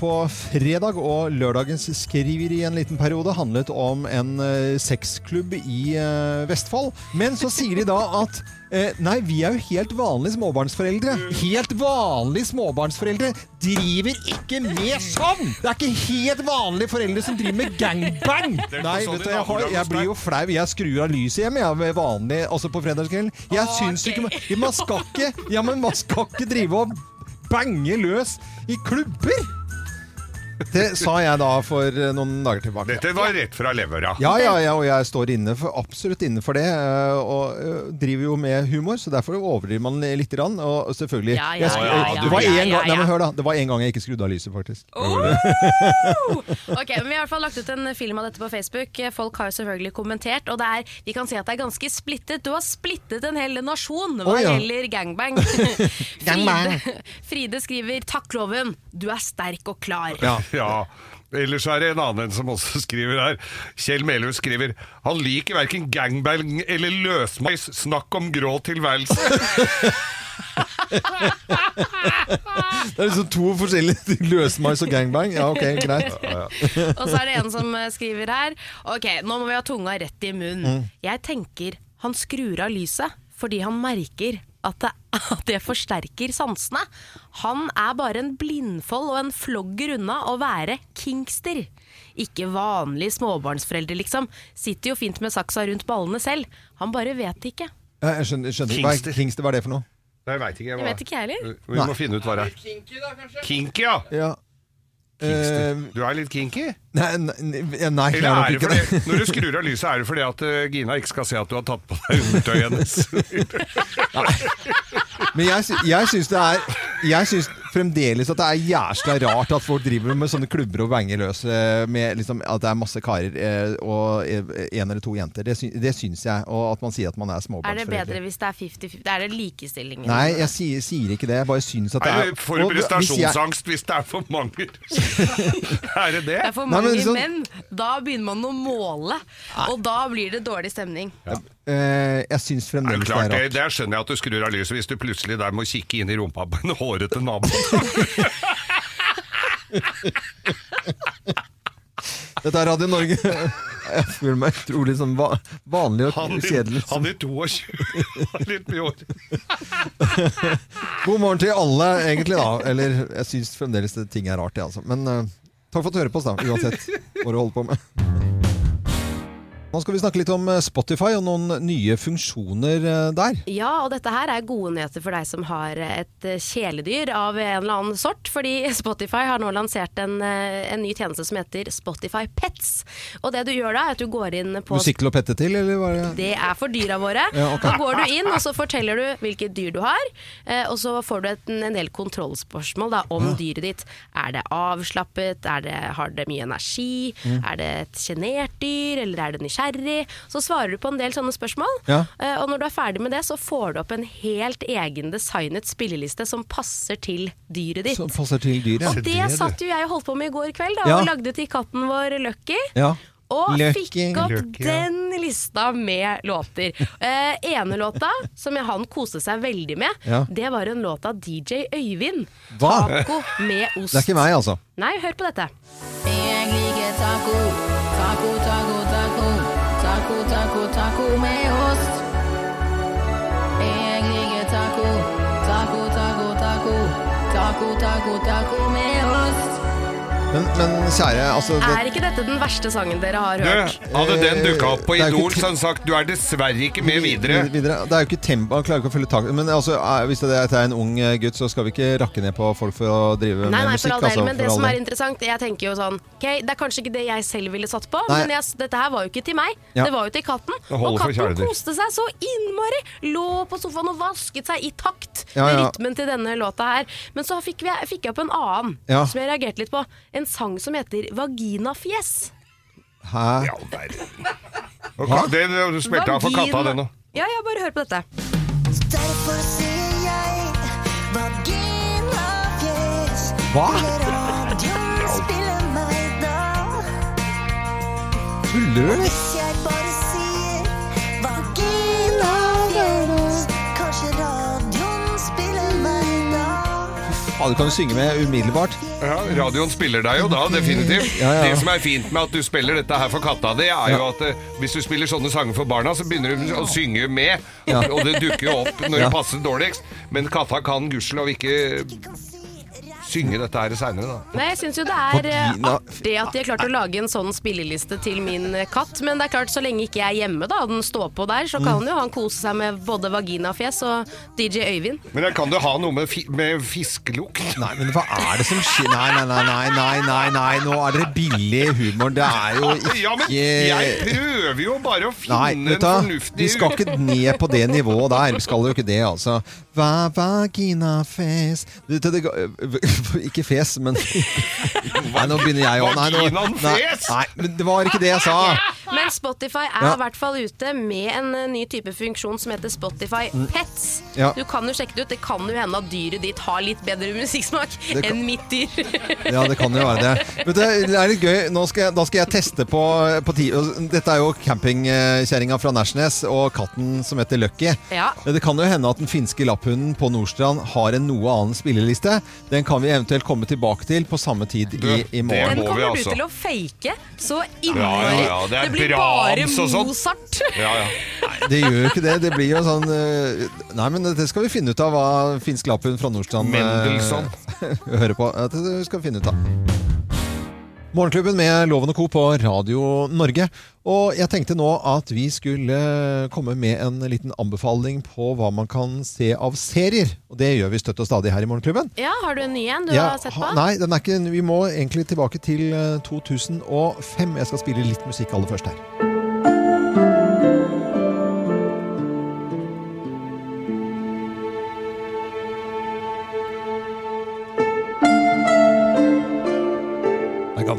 På fredag og lørdagens skriver i en liten periode handlet om en eh, sexklubb i eh, Vestfold. Men så sier de da at eh, nei, vi er jo helt vanlige småbarnsforeldre. Helt vanlige småbarnsforeldre driver ikke med sånn! Det er ikke helt vanlige foreldre som driver med gangbang! Er ikke Nei, sånn vet du, jeg, har, jeg blir jo flau. Jeg skrur av lyset hjemme, jeg, er vanlig, altså på fredagskvelden. Jeg syns ikke man, man skal ikke Ja, men man skal ikke drive og bange løs i klubber! Det sa jeg da for eh, noen dager tilbake. Dette var rett fra levera. Ja, ja, ja, og jeg står inne for, absolutt inne for det. eh, Og eh, driver jo med humor, så derfor overdriver man litt. Grann, og selvfølgelig Ja, ja, ja, ja, Det var gang Nei, men hør da Det var en gang jeg ikke skrudde av lyset, faktisk. Ok, men Vi har i hvert fall lagt ut en film av dette på Facebook. Folk har jo selvfølgelig kommentert. Og det er, vi kan si at det er ganske splittet. Du har splittet en hel nasjon hva oh, ja. gjelder gangbang. Gangbang. Fride, Fride skriver 'Takk, loven. Du er sterk og klar'. Ja. Ellers er det en annen som også skriver her. Kjell Melhus skriver Han liker verken gangbang eller løsmeis. Snakk om grå tilværelse. Det er liksom to forskjellige løsmeis og gangbang. Ja, ok, greit. Og så er det en som eh, skriver her Ok, nå må vi ha tunga rett i munnen. Mm. Jeg tenker han skrur av lyset fordi han merker at det, at det forsterker sansene. Han er bare en blindfold og en flogger unna å være kingster. Ikke vanlig småbarnsforeldre, liksom. Sitter jo fint med saksa rundt ballene selv. Han bare vet det ikke. Jeg skjønner, skjønner. Hva er Kingster. Kingster, hva er det for noe? Jeg veit ikke. Jeg vet ikke jeg heller. Vi må Nei. finne ut hva det er. Kinky, da, kanskje? Kinky, ja. Ja. Eh, Du er litt kinky? Nei, nei, nei, jeg er nok ikke det fordi, det. når du skrur av lyset, er det fordi at eh, Gina ikke skal se at du har tatt på deg undertøyet hennes? Men jeg, jeg syns det er Jeg syns fremdeles at det er jæsla rart at folk driver med sånne klubber og banger løs eh, med liksom, at det er masse karer eh, og en eller to jenter. Det, sy det syns jeg. Og at man sier at man er småbarnsforeldre. Er det bedre hvis det er 50-50? Er det likestilling? Nei, jeg sier, sier ikke det. Jeg bare syns at det Nei, er For du hvis jeg- prestasjonsangst hvis det er for mange? er det det? Det er for Nei, mange men liksom- menn. Da begynner man å måle, og da blir det dårlig stemning. eh, Jeg syns fremdeles det det er rart. det. Der skjønner jeg at du skrur av lyset hvis du plutselig der må kikke inn i rumpa på en hårete nabo. Dette er Radio Norge. Jeg føler meg utrolig sånn va vanlig og Han, kjedelig. han er 22, har litt mye hår. God morgen til alle, egentlig, da. Eller jeg syns fremdeles det ting er rart, jeg, altså. Men uh, takk for at du hører på oss, da. Uansett hva du holder på med. Nå skal vi snakke litt om eh, Spotify og noen nye funksjoner eh, der. Ja, og dette her er gode nyheter for deg som har et eh, kjæledyr av en eller annen sort. Fordi Spotify har nå lansert en, en ny tjeneste som heter Spotify Pets. Og det du gjør da, er at du går inn på Musikkel og pette til, eller hva er det? Det er for dyra våre. Ja, okay. Da går du inn, og så forteller du hvilket dyr du har. Og så får du et, en del kontrollspørsmål da, om dyret ditt. Er det avslappet? Er det, har det mye energi? Mm. Er det et sjenert dyr? Eller er det nysgjerrig? Så svarer du på en del sånne spørsmål. Ja. Eh, Og når du er ferdig med det, så får du opp en helt egen designet spilleliste som passer til dyret ditt. Som passer til dyret. Og det satt jo jeg og holdt på med i går kveld, da, Ja. og lagde til katten vår Lucky. Ja. Og Lucky. fikk opp Lucky, ja. den lista med låter. Eh, ene låta, som jeg- han koste seg veldig med, Ja. det var en låt av DJ Øyvind. Hva? Taco med ost. Det er ikke meg, altså. Nei, hør på dette. Jeg liker taco, taco. Taco, taco, med ost. Jeg liker taco, taco, taco, taco. Taco, taco, taco med ost. Men, men kjære, altså det, Er ikke dette den verste sangen dere har hørt? Du, hadde den dukka opp på Idol, så hadde han sagt du er dessverre ikke med videre. videre. Det er jo ikke tempo, han klarer ikke å følge tak Men altså, hvis det er at jeg er en ung eh, gutt, så skal vi ikke rakke ned på folk for å drive Nei, med nei, musikk. for all del, altså, men det som er interessant Jeg tenker jo sånn Ok, Det er kanskje ikke det jeg selv ville satt på, Nei. men jeg, dette her var jo ikke til meg. Ja. Det var jo til katten. Og katten koste seg så innmari! Lå på sofaen og vasket seg i takt Ja, med ja. rytmen til denne låta her. Men så fikk, vi, fikk jeg opp en annen Ja. som jeg reagerte litt på. En sang som heter Vaginafjes. Hæ? Ka- Det du spilte av for katta, det nå. Ja, ja, bare hør på dette. Derfor sier jeg vaginafjes. Hva? Radioen spiller meg da. Tuller du, Du kan jo synge med umiddelbart. Ja, Radioen spiller deg jo da, definitivt. Ja, ja. Det som er fint med at du spiller dette her for katta di, er jo at eh, hvis du spiller sånne sanger for barna, så begynner du å synge med. Og det dukker jo opp når det passer dårligst. Men katta kan gudskjelov ikke synge dette her seinere, da. Nei, jeg syns jo det er eh, artig at de har klart å lage en sånn spilleliste til min eh, katt. Men det er klart, så lenge ikke jeg er hjemme, da, og den står på der, så kan Mm. jo han kose seg med både vaginafjes og DJ Øyvind. Men kan du ha noe med, fi med fiskelukt? Nei, men hva er det som skjer? Nei, nei, nei, nei, nei, nei, nei, nå er dere billig humor. Det er jo ikke Ja, men jeg prøver jo bare å finne Nei, en fornuftig du, fornuftig vi skal ikke ned på det nivået der. Vi skal jo ikke det, altså. Va, vagina, fes Du, det, det, Ikke fes, men Nei, nå begynner jeg òg. Nei, nå- nei, nei, men det var ikke det jeg sa. Men Spotify er Ja. i hvert fall ute med en eh, ny type funksjon som heter Spotify Mm. Pets. Ja. Du kan jo sjekke det ut. Det kan jo hende at dyret ditt har litt bedre musikksmak kan- enn mitt dyr. Ja, det kan jo være det. Men det er litt gøy. Nå skal jeg, da skal jeg teste på, på ti, Dette er jo campingkjerringa fra Nærsnes og katten som heter Lucky. Ja. Det kan jo hende at den finske lapphunden på Nordstrand har en noe annen spilleliste. Den kan vi eventuelt komme tilbake til på samme tid i, i morgen. Den kommer altså. du til å fake så innmari. ja, ja, det er blir bare Brahms og sånn. Mozart. Ja, ja. Det gjør jo ikke det. Det blir jo sånn eh, Nei, men det skal vi finne ut av hva finsk lapphund fra Nordstrand eh, Mendelssohn. hører på. Ja, Det skal vi finne ut av. Morgenklubben med Loven og Co. på Radio Norge. Og jeg tenkte nå at vi skulle komme med en liten anbefaling på hva man kan se av serier. Og det gjør vi støtt og stadig her i Morgenklubben. Ja, har du en ny en du Ja, har sett på? Nei, den er ikke, vi må egentlig tilbake til eh, 2005. Jeg skal spille litt musikk aller først her.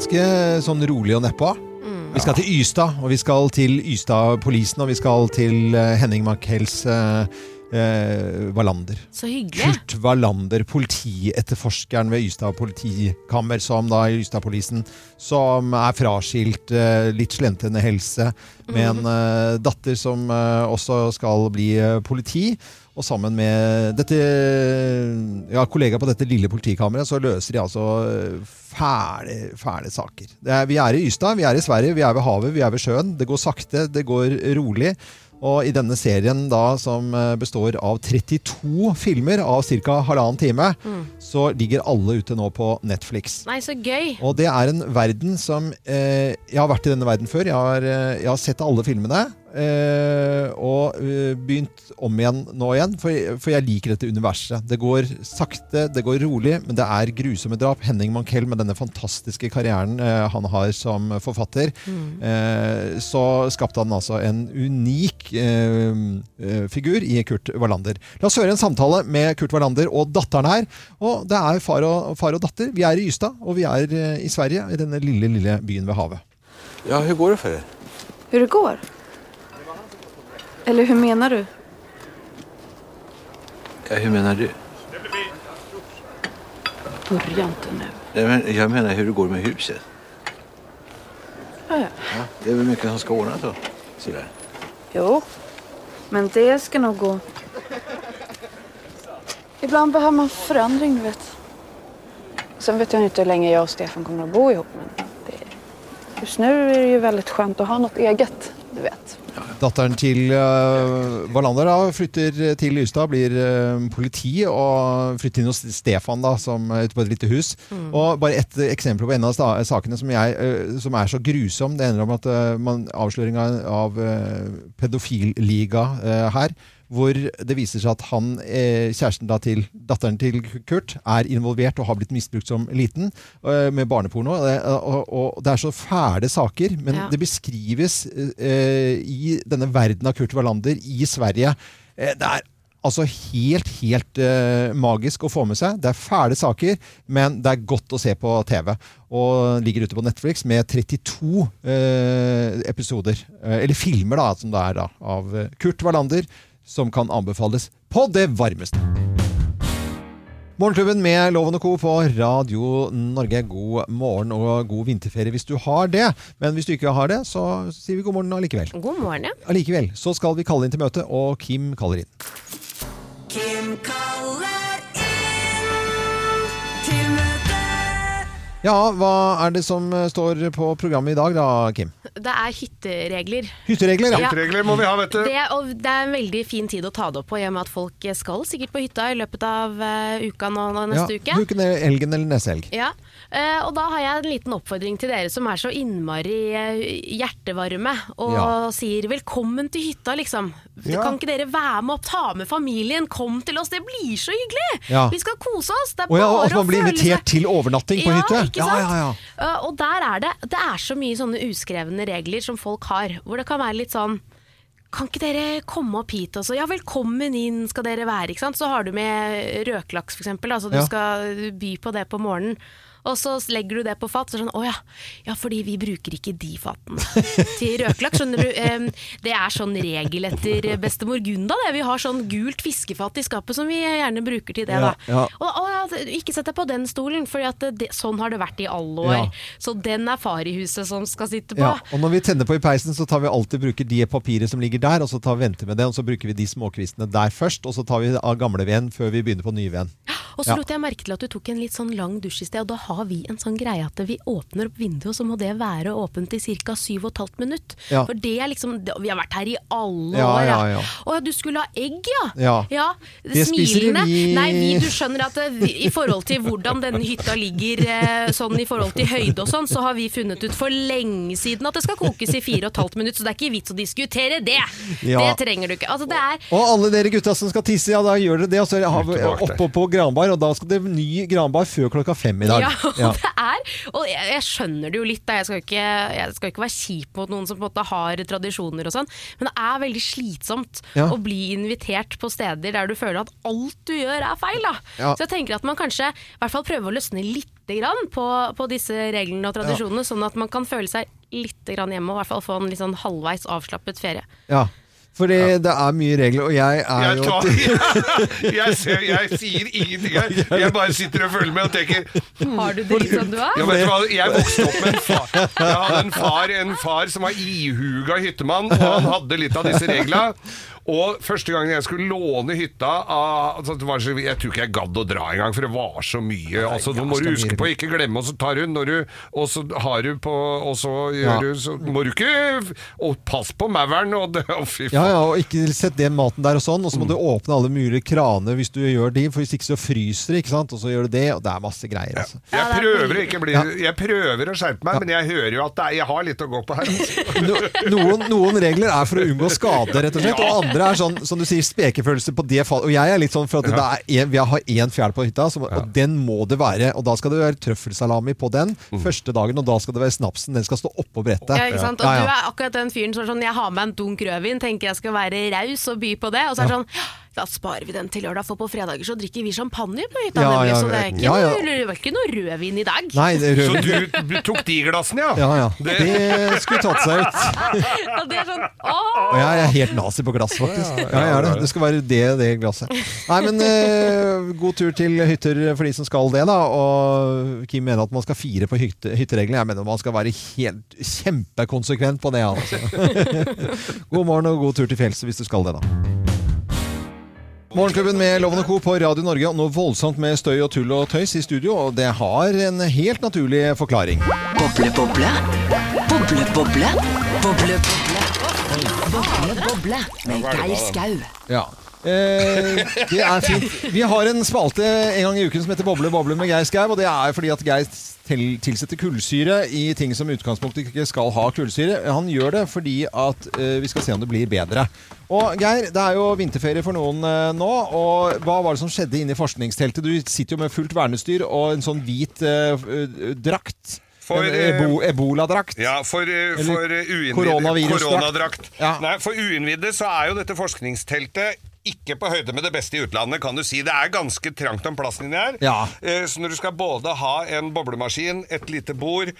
Ganske sånn rolig og nedpå. Vi skal til Ystad, og vi skal til Ystad-polisen, og vi skal til eh, Henning Mankels eh, eh, Wallander. Så hyggelig. Kurt Wallander, politietterforskeren ved Ystad politikammer, som da i Ystad-polisen, som er fraskilt, eh, litt slentende helse, med en eh, datter som også skal bli politi. Og sammen med dette, ja, kollega på dette lille politikammeret, så løser de altså eh, fæle, fæle saker. Det er, vi er i Ystad, vi er i Sverige, vi er ved havet, vi er ved sjøen. Det går sakte, det går rolig. Og i denne serien da, som eh, består av 32 filmer av ca. halvannen time, Mm. så ligger alle ute nå på Netflix. Nei, så gøy. Og det er en verden som eh, Jeg har vært i denne verden før. Jeg har, eh, jeg har sett alle filmene. Eh, og eh, begynt om igjen nå igjen, for, for jeg liker dette universet. Det går sakte, det går rolig, men det er grusomme drap. Henning Mankell med denne fantastiske karrieren eh, han har som forfatter, eh, så skapte han altså en unik figur i Kurt Wallander. La oss høre en samtale med Kurt Wallander og datteren her. Og det er far og, far og datter. Vi er i Ystad, og vi er i Sverige, i denne lille, lille byen ved havet. Ja, hvordan går det för Hvordan går det går? Eller hur menar du? Ja, hur menar du? Börja inte nu. Nej, men jag menar hur det går med huset. Ja, ja. Ja, det är väl mycket som ska ordnas då. Sådär. Jo, men det ska nog gå. Ibland behöver man förändring, du vet. Sen vet jag inte hur länge jag och Stefan kommer att bo ihop, men det, just nu är det ju väldigt skönt att ha något eget, du vet. Datteren til uh, Wallander da, flytter til Ystad, blir uh, politi og flytter inn hos Stefan da, som er ute på et lite hus. Mm. Og bare et eksempel på en av sakene som, jeg, uh, som er så grusom. Det ender om at uh, man, avsløring av, eh, pedofilliga eh, her. Hvor det viser seg at han, eh, kjæresten da til datteren til Kurt, er involvert og har blitt misbrukt som liten eh, med barneporno. Og, det- er så fæle saker, men Ja. det beskrives eh, i denne verden av Kurt Wallander i Sverige. Det er altså helt, helt uh, magisk å få med seg. Det er fæle saker, men det er godt å se på TV. Og ligger ute på Netflix med 32 uh, episoder, uh, eller filmer da, som det er da, av Kurt Wallander, som kan anbefales på det varmeste. Morgenklubben med Loven og Co. på Radio Norge. God morgen og god vinterferie hvis du har det. Men hvis du ikke har det, så sier vi god morgen allikevel. God morgen, ja. Allikevel så skal vi kalle inn til møte, og Kim kaller inn. Kim kaller Ja, hva er det som eh, står på programmet i dag da, Kim? Det er hytteregler. Hytteregler, ja. Hytteregler må vi ha, vet du. Det, og det er en veldig fin tid å ta det opp på, i og med at folk skal sikkert på hytta i løpet av uh, uka nå, neste ja, uke. Eller elgen eller neste helg. Ja, eh, og da har jeg en liten oppfordring til dere som er så innmari eh, hjertevarme og Ja. sier 'velkommen til hytta', liksom. Ja. Kan ikke dere være med opp, ta med familien, kom til oss, det blir så hyggelig! Ja. Vi skal kose oss! Det er Å ja, bare at man blir invitert til overnatting på ja, hytte? Ikke sant? Ja, ja, ja. Uh, og der er det Det er så mye sånne uskrevne regler som folk har, hvor det kan være litt sånn kan ikke dere komme opp hit også? Ja, velkommen inn skal dere være, ikke sant. Så har du med røkelaks, eksempel. Altså du Ja. skal by på det på morgenen. Og så legger du det på fat. Så sånn, å ja, ja, fordi vi bruker ikke de fatene til røkelaks. Skjønner du? Det er sånn regel etter bestemor Gunda. Det. Vi har sånn gult fiskefat i skapet som vi gjerne bruker til det. Da. ja. Og, og ja, ikke sett deg på den stolen, for sånn har det vært i alle år. Ja. Så den er far i huset som skal sitte på. Ja, og når vi tenner på i peisen, så tar vi alltid bruker de papiret som ligger der, og så tar vi venter med det, og så bruker vi de småkvistene der først, og så tar vi av gamleveden før vi begynner på nyveden. Og så Ja. lot jeg merke til at du tok en litt sånn lang dusj i sted, og da har vi en sånn greie at vi åpner opp vinduet, og så må det være åpent i ca. 7,5 minutt. Ja. For det er liksom Vi har vært her i alle Ja, år. ja, ja. Å, du skulle ha egg, ja! Ja. Det spiser Smilende. vi. Nei, vi, du skjønner at det, i forhold til hvordan denne hytta ligger eh, sånn i forhold til høyde og sånn, så har vi funnet ut for lenge siden at det skal kokes i 4,5 minutt, så det er ikke vits å diskutere det! Ja. Det trenger du ikke. Altså, det er Og alle dere gutta som skal tisse, ja da gjør dere det, og så er vi oppå på granbar, og da skal det ny granbar før klokka fem i dag. Ja, og det er Og jeg, jeg skjønner det jo litt, da. Jeg skal ikke, jeg skal ikke være kjip mot noen som på en måte har tradisjoner og sånn, men det er veldig slitsomt Ja. å bli invitert på steder der du føler at alt du gjør er feil, da. Ja. Så jeg tenker at man kanskje i hvert fall prøver å løsne litt grann på, på disse reglene og tradisjonene, sånn at man kan føle seg litt grann hjemme og i hvert fall få en litt sånn halvveis avslappet ferie. Ja. Fordi det er mye regler, og jeg er Jeg, jo jeg, jeg, ser, jeg sier ingenting her. Jeg bare sitter og følger med og tenker Har du det litt sånn du er? Ja, vet du hva? Jeg vokste opp med en far Jeg hadde en far, en far som var ihuga hyttemann, og han hadde litt av disse reglene. Og første gang jeg skulle låne hytta altså det var så, Jeg tror ikke jeg gadd å dra engang, for det var så mye. Altså, Nå må du huske på ikke glemme, og så tar du når du Og så har du på Og så gjør Ja. du så må du ikke Og pass på mauren, og det Å, fy Ja, faen. ja, og ikke sett den maten der og sånn, og så må du åpne alle mulige kraner hvis du gjør de, for hvis ikke så fryser det, ikke sant, og så gjør du det, og det er masse greier, altså. Jeg prøver, ikke bli, jeg prøver å skjerpe meg, men jeg hører jo at det er, jeg har litt å gå på her. Altså. No, noen, noen regler er for å unngå skade, rett og slett, og andre er sånn, som du sier, spekefølelse på det fallet. Og jeg er litt sånn for at det er en, vi har én fjær på hytta, så, og den må det være. Og da skal det være trøffelsalami på den første dagen, og da skal det være snapsen. Den skal stå oppå brettet. Ja, ikke sant? Og Ja, ja. du er akkurat den fyren som er sånn Jeg har med en dunk rødvin, tenker jeg skal være raus og by på det. Og så er det Ja. sånn «Ja, Da sparer vi den til lørdag, for på fredager så drikker vi champagne på hytta. Ja, ja, så det er ikke, ja, ja. Noe, det var ikke noe rødvin i dag. Nei, det Så du, du tok de glassene, ja? Ja, ja. Det- Det skulle tatt seg ut. Og det er sånn åh! Jeg er helt nazi på glass, faktisk. Ja, jeg er det. Det skal være det det glasset. Nei, men eh, god tur til hytter for de som skal det, da. Og Kim mener at man skal fire på hytte, hyttereglene. Jeg mener man skal være helt kjempekonsekvent på det, altså. God morgen og god tur til fjells hvis du skal det, da. Morgenklubben med Lovende Co. på Radio Norge. Og noe voldsomt med støy og tull og tøys i studio, og det har en helt naturlig forklaring. Boble, boble. Boble, boble. Boble, boble. Boble, boble. Med Geir Skau. Ja. Eh, det er fint. Vi har en spalte en gang i uken som heter Boble boble med Geir Skau. Og det er fordi at Geir til, tilsetter kullsyre i ting som utgangspunktet ikke skal ha kullsyre. Han gjør det fordi at eh, vi skal se om det blir bedre. Og Geir, det er jo vinterferie for noen eh, nå. Og hva var det som skjedde inne i forskningsteltet? Du sitter jo med fullt vernestyr og en sånn hvit eh, drakt. For, eh, ebo, ebola-drakt. Ja, for, eh, for uinnvidde. Koronadrakt. Ja. Nei, for uinnvidde så er jo dette forskningsteltet ikke på høyde med det beste i utlandet, kan du si. Det er ganske trangt om plassen inni her. Ja. Eh, Så når du skal både ha en boblemaskin, et lite bord,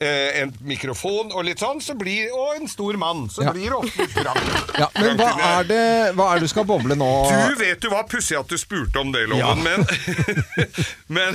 eh, en mikrofon og litt sånn, så blir, og en stor mann, så Ja. blir det ofte trangt. Ja, men hva er det hva er det du skal boble nå? Du vet jo hva pussig at du spurte om det, Loven, men, men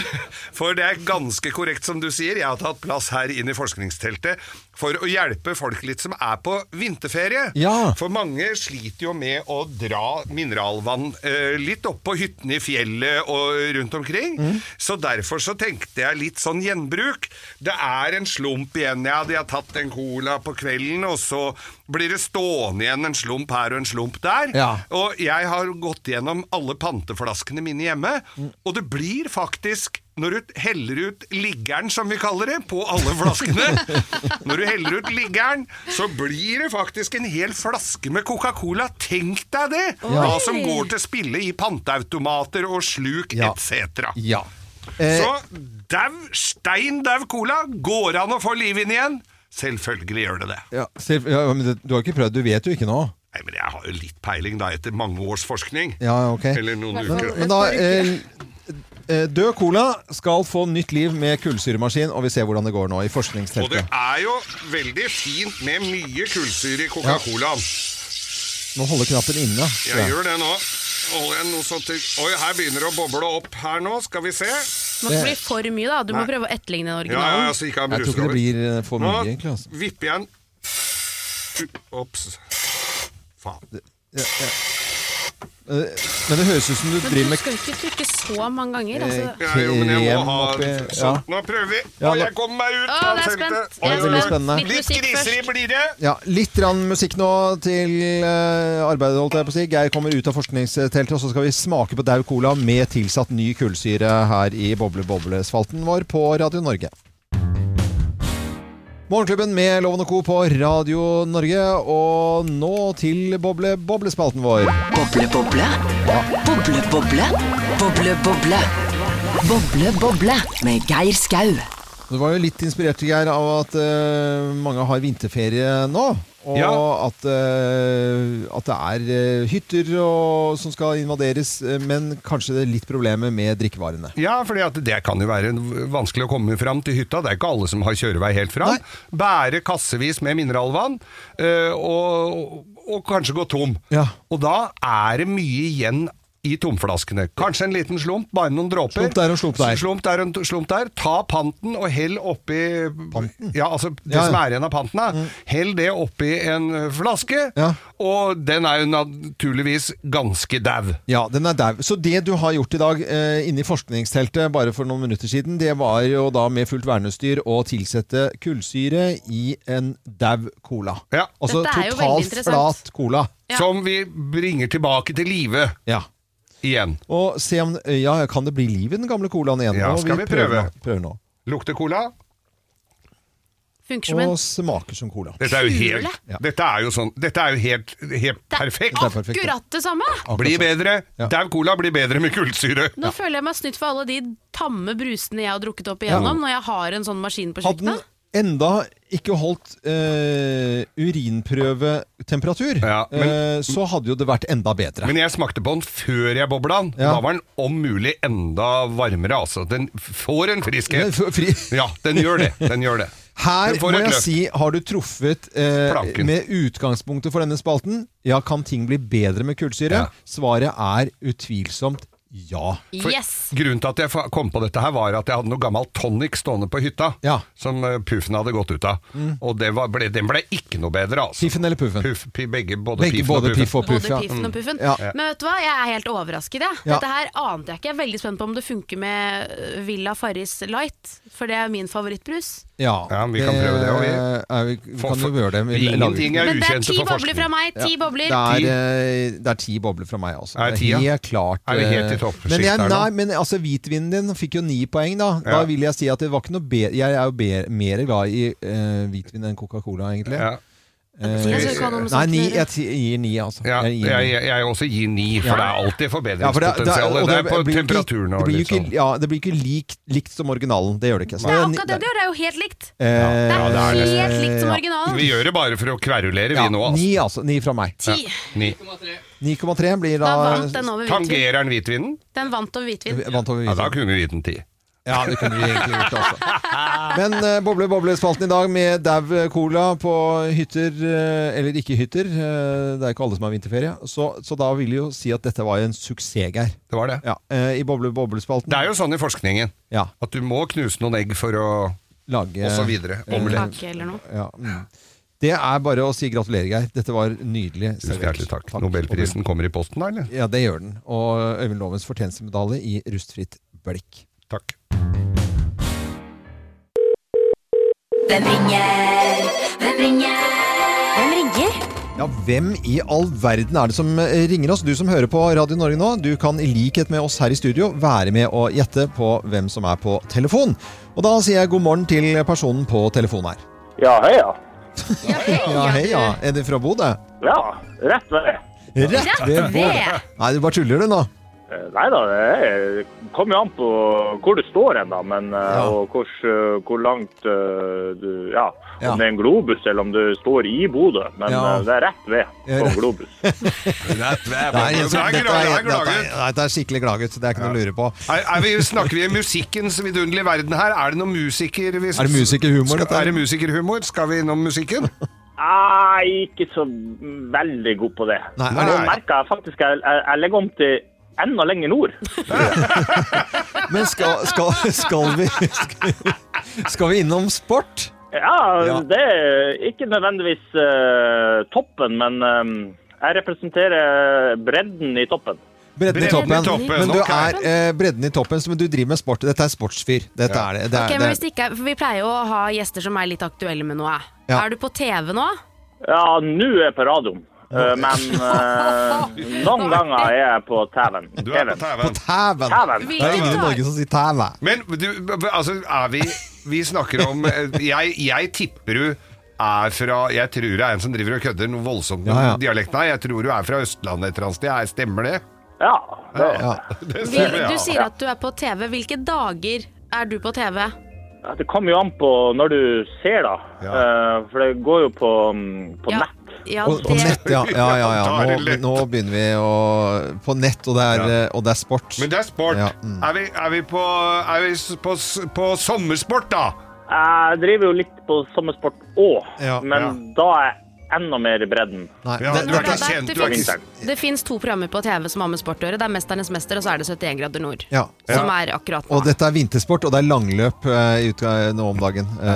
For det er ganske korrekt som du sier. Jeg har tatt plass her inn i forskningsteltet for å hjelpe folk litt som er på vinterferie. Ja. For mange sliter jo med å dra mineralvann eh, litt opp på hyttene i fjellet og rundt omkring. Mm. Så derfor så tenkte jeg litt sånn gjenbruk. Det er en slump igjen. Ja, de har tatt en cola på kvelden, og så blir det stående igjen en slump her og en slump der. Ja. Og jeg har gått gjennom alle panteflaskene mine hjemme, og det blir faktisk når du heller ut liggeren, som vi kaller det, på alle flaskene Når du heller ut liggeren, så blir det faktisk en hel flaske med Coca-Cola. Tenk deg det! Ja. Hva som går til spille i panteautomater og sluk Ja. etc. Ja. Eh, Så dau, stein dau cola, går an å få liv inn igjen? Selvfølgelig gjør det det. ja, selv, ja, men det, du har ikke prøvd, du vet jo ikke nå. Nei, men jeg har jo litt peiling da, etter mange års forskning. Ja, ok. Eller noen uker. men da, eh, eh, død cola skal få nytt liv med kullsyremaskin, og vi ser hvordan det går nå i forskningsteltet. Og det er jo veldig fint med mye kullsyre i Coca-Colaen. Nå holder knappen inne. Jeg. Jeg gjør det nå. Jeg noe sånt til Oi, her begynner det å boble opp her nå. Skal vi se. Det må ikke bli for mye, da. Du må prøve å etterligne Ja, ja, originalen. ikke Jeg tror ikke det blir eh, for mye, Nå egentlig. Altså. vipper jeg den Ops. Faen. Ja, ja. Eh, Men det høres ut som du Men driver du skal ikke trykke så mange ganger. Altså. Ja, jo, men jeg må ha oppi ja. Nå prøver vi. Nå- jeg kommer meg ut av det teltet. er veldig spennende. Litt Litt griseri blir det. Ja, Litt rann musikk nå til eh, arbeidet, holdt jeg på å si. Geir kommer ut av forskningsteltet, og så skal vi smake på Dau Cola med tilsatt ny kullsyre her i Boble-boble-spalten vår på Radio Norge. Morgenklubben med Loven og Co. på Radio Norge, og nå til Boble-boble-spalten vår. Boble, boble. Boble, boble. Boble, boble. Boble, boble med Geir Skau. Du var jo litt inspirert Geir, av at uh, mange har vinterferie nå. Og Ja. at, uh, at det er eh, hytter og, som skal invaderes, eh, men kanskje det er litt problemer med drikkevarene. Ja, for det kan jo være vanskelig å komme fram til hytta. Det er ikke alle som har kjørevei helt fram. Bære kassevis med mineralvann, uh, og, og kanskje gå tom. Ja. Og da er det mye igjen i tomflaskene. Kanskje en liten slump, bare noen dråper. Slump der og slump der. Slump der og slump der. Ta panten og hell oppi panten. Ja, altså det Ja, ja. som er igjen av panten. da. Hell det oppi en flaske, ja. og den er jo naturligvis ganske dau. Ja, den er dau. Så det du har gjort i dag eh, inne i forskningsteltet bare for noen minutter siden, det var jo da med fullt vernestyr å tilsette kullsyre i en dau cola. Ja. Altså totalt flat cola. Som vi bringer tilbake til live Ja. Igjen. Og se om Ja, kan det bli liv i den gamle colaen igjen? Ja, skal vi vi prøve? nå. Prøver nå. Lukter cola? Funker som en Og smaker som cola. Dette er jo helt, dette er jo sånn, dette er jo helt, helt perfekt. Det er perfekt, akkurat det samme! Blir bedre. Ja. Dau cola blir bedre med kullsyre. Nå føler jeg meg snytt for alle de tamme brusene jeg har drukket opp igjennom når jeg har en sånn maskin på kjøkkenet. Enda ikke holdt eh, urinprøvetemperatur, Ja, men- eh, så hadde jo det vært enda bedre. Men jeg smakte på den før jeg bobla den. Ja. Da var den om mulig enda varmere. Altså. Den får en friskhet. fri- Ja, den gjør det. Den gjør det. Her må jeg si, har du truffet eh, med utgangspunktet for denne spalten? Ja, kan ting bli bedre med kullsyre? Ja. Svaret er utvilsomt ja. For Yes! Grunnen til at jeg kom på dette her var at jeg hadde noe gammel tonic stående på hytta, Ja. som eh, puffen hadde gått ut av. Og det var, ble, den ble ikke noe bedre, altså. Piffen eller puffen? Puff, pi- begge, både, Begge, piffen både og puffen. piff og puff, Både piffen og puffen. Ja. Men vet du hva, jeg er helt overrasket. Jeg. Ja. Dette her ante jeg ikke. Jeg er veldig spent på om det funker med øh, Villa Farris Light, for det er min favorittbrus. Ja, Ja, vi kan prøve det, og vi- ja, vi, kan For- kan jo gjøre det. Vi Ingenting er Men det er ti for bobler forskning. fra meg! Ti bobler! Det er, eh, det er ti bobler fra meg, altså. Er det Det ti, ja? helt klart. Er vi helt i toppsjikt toppsjiktet her nå? nei, men altså, hvitvinen din fikk jo ni poeng, da. Da Ja. vil jeg si at det var ikke noe bedre Jeg er jo be, mer glad i uh, hvitvin enn Coca-Cola, egentlig. Ja. Eh, Jeg nei, ni, jeg gir ni, altså. Ja, Jeg gir ni. jeg, jeg også gir ni, for Ja. det er alltid Ja, det, det- forbedringspotensial. og Det er på temperaturen og det blir liksom. ikke, ja, det blir ikke likt, likt som originalen. Det gjør det ikke. Så Det er det- akkurat det det er jo helt likt! Eh, Det Ja, det er er det. helt likt som originalen. Vi gjør det bare for å kverulere, vi ja, nå. Altså. Ni, altså. Ni fra meg. Ti. Ni. 9,3 blir Da da vant den over hvitvin. Tangerer den hvitvinen? Den vant over hvitvin. Ja, da kunne vi gitt den ti. Ja, det kunne vi egentlig gjort også. Men uh, Boble Boble-spalten i dag med Dau Cola på hytter, uh, eller ikke hytter. uh, det er ikke alle som har vinterferie. Så, så da vil jeg jo si at dette var en suksess, Geir. Det var det. Ja, uh, I Boble Boble-spalten. Det er jo sånn i forskningen Ja, at du må knuse noen egg for å lage Og så videre. Omelett. Kake eller noe. Ja, mm. Det er bare å si gratulerer, Geir. Dette var nydelig. Tusen hjertelig takk. Nobelprisen kommer i posten, da, eller? Ja, det gjør den. Og Øyvind Lovens fortjenstmedalje i rustfritt blikk. Takk. Hvem ringer? Hvem ringer? Hvem ringer? Ja, Hvem i all verden er det som eh, ringer oss? Du som hører på Radio Norge nå, du kan i likhet med oss her i studio være med og gjette på hvem som er på telefon. Og da sier jeg god morgen til personen på telefonen her. Ja, hei, ja. Ja, hei, ja. Er det fra Bodø? Ja, rett ved. Rett ved Bodø. Nei, du bare tuller du nå. Eh, Nei da, det er- kommer jo an på hvor du står hen, da. Men, eh, Ja. Og hvor, hvor langt eh, du Ja. Ja. om det er en globus eller om du står i Bodø. Men Ja. det er rett ved på Ja. en globus. Rett ved. Det er, en Det er dette glad- er, er er, er skikkelig gladgutt. Det er ikke noe å lure på. Er, er vi, snakker vi i musikkens vidunderlige verden her? Er det noe musiker vi, Er det musikerhumor, Skal, dette er det musikerhumor? Skal vi innom musikken? Nei, ikke så veldig god på det. Nei, Men nei. nå merker jeg faktisk jeg, jeg, jeg legger om til enda lenger nord. Men skal, skal, skal, vi, skal vi innom sport? Ja, Ja. det er ikke nødvendigvis uh, toppen, men um, jeg representerer bredden i toppen. Bredden i toppen. i toppen, Men du er eh, bredden i toppen, men du driver med sport. Dette er sportsfyr. Dette er det. det, er, okay, men det hvis det ikke er, for Vi pleier jo å ha gjester som er litt aktuelle med noe. Ja. Er du på TV nå? Ja, nå er jeg på radioen. Eh, men uh, noen ganger er jeg på TV-en. Du er på På tæven. Tæven. Det er ingen i Norge som sier tæve. Men du, altså, er vi Vi snakker om eh, Jeg, jeg tipper du er fra Jeg tror det er en som driver og kødder noe voldsomt med Ja, ja. dialekten her. Jeg tror du er fra Østlandet et eller annet sted. Er- Stemmer det? Ja, det, Ja. Det stemmer, ja. du sier at du er på TV. Hvilke dager er du på TV? Det kommer jo an på når du ser, da. Ja. for det går jo på, mm, på Ja. nett. Ja, det... på nett, ja. ja, ja, Nå, nå begynner vi å På nett, og det er, Ja. eh, og det er sport. Men det er sport. Ja, mm. Er vi, er vi, på, er vi på, på sommersport, da? Jeg driver jo litt på sommersport òg, Ja, men da er enda mer i bredden. Nei, Ja, det, du er ikke kjent, du er ikke finnes, det finnes to programmer på TV som har med sport å gjøre. Det er 'Mesternes mester' og så er det 71 grader nord. ja. Som er akkurat nå. Og dette er vintersport, og det er langløp uh, nå om dagen. Uh,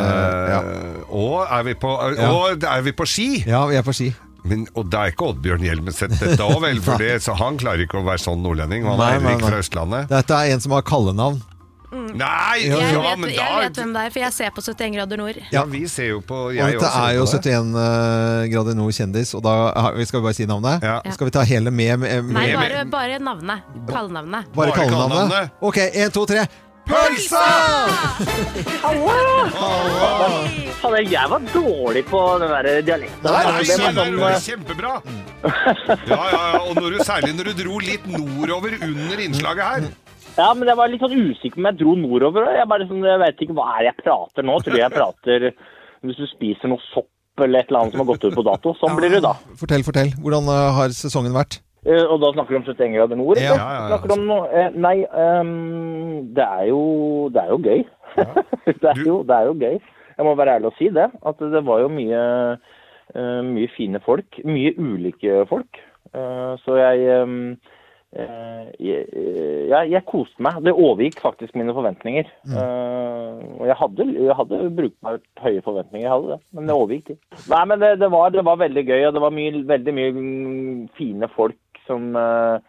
ja. Og er vi på, Ja. og er vi på ski? ja, vi er på ski. Men, og det er ikke Oddbjørn Hjelmeset dette òg, vel? For det, så han klarer ikke å være sånn nordlending. og Han Nei, er heller nei, ikke nei. fra Østlandet. Dette er en som har kallenavn. Nei! jeg, Ja, vet, men jeg vet hvem det er, for jeg ser på 71 grader nord. Ja, vi ser jo på Og dette er jo 71 eh, grader nord kjendis, og da vi skal vi bare si navnet. Ja. Skal vi ta hele med, med, med Nei, bare, bare navnet. Kallenavnet. Bare Bare kallenavnet? Ok, én, to, tre. Pølsa! Hallo! jeg var dårlig på den der dialekten. Nei, Det var sånn, det kjempebra! Ja, ja, ja, og når du, særlig når du dro litt nordover under innslaget her. Ja, men jeg var litt sånn usikker om jeg dro nordover. Jeg bare sånn, jeg vet ikke hva er det jeg prater nå. Tror jeg prater hvis du spiser noe sopp eller et eller annet som har gått ut på dato. Sånn blir det da. Fortell, fortell. Hvordan eh, har sesongen vært? Eh, Og da snakker du om 71 grader nord? Ja, ja, ja, ja. Om noe eh, Nei, um, det er jo Det er jo gøy. det, er jo, det er jo gøy. Jeg må være ærlig og si det. At det var jo mye uh, mye fine folk. Mye ulike folk. Uh, så jeg ehm, eh, jeg, jeg, jeg koste meg. Det overgikk faktisk mine forventninger. Eh, og jeg hadde, jeg hadde brukbart høye forventninger, jeg hadde det. Men det overgikk ikke. Nei, men det, det, var, det var veldig gøy, og det var mye, veldig mye mm, fine folk som, uh,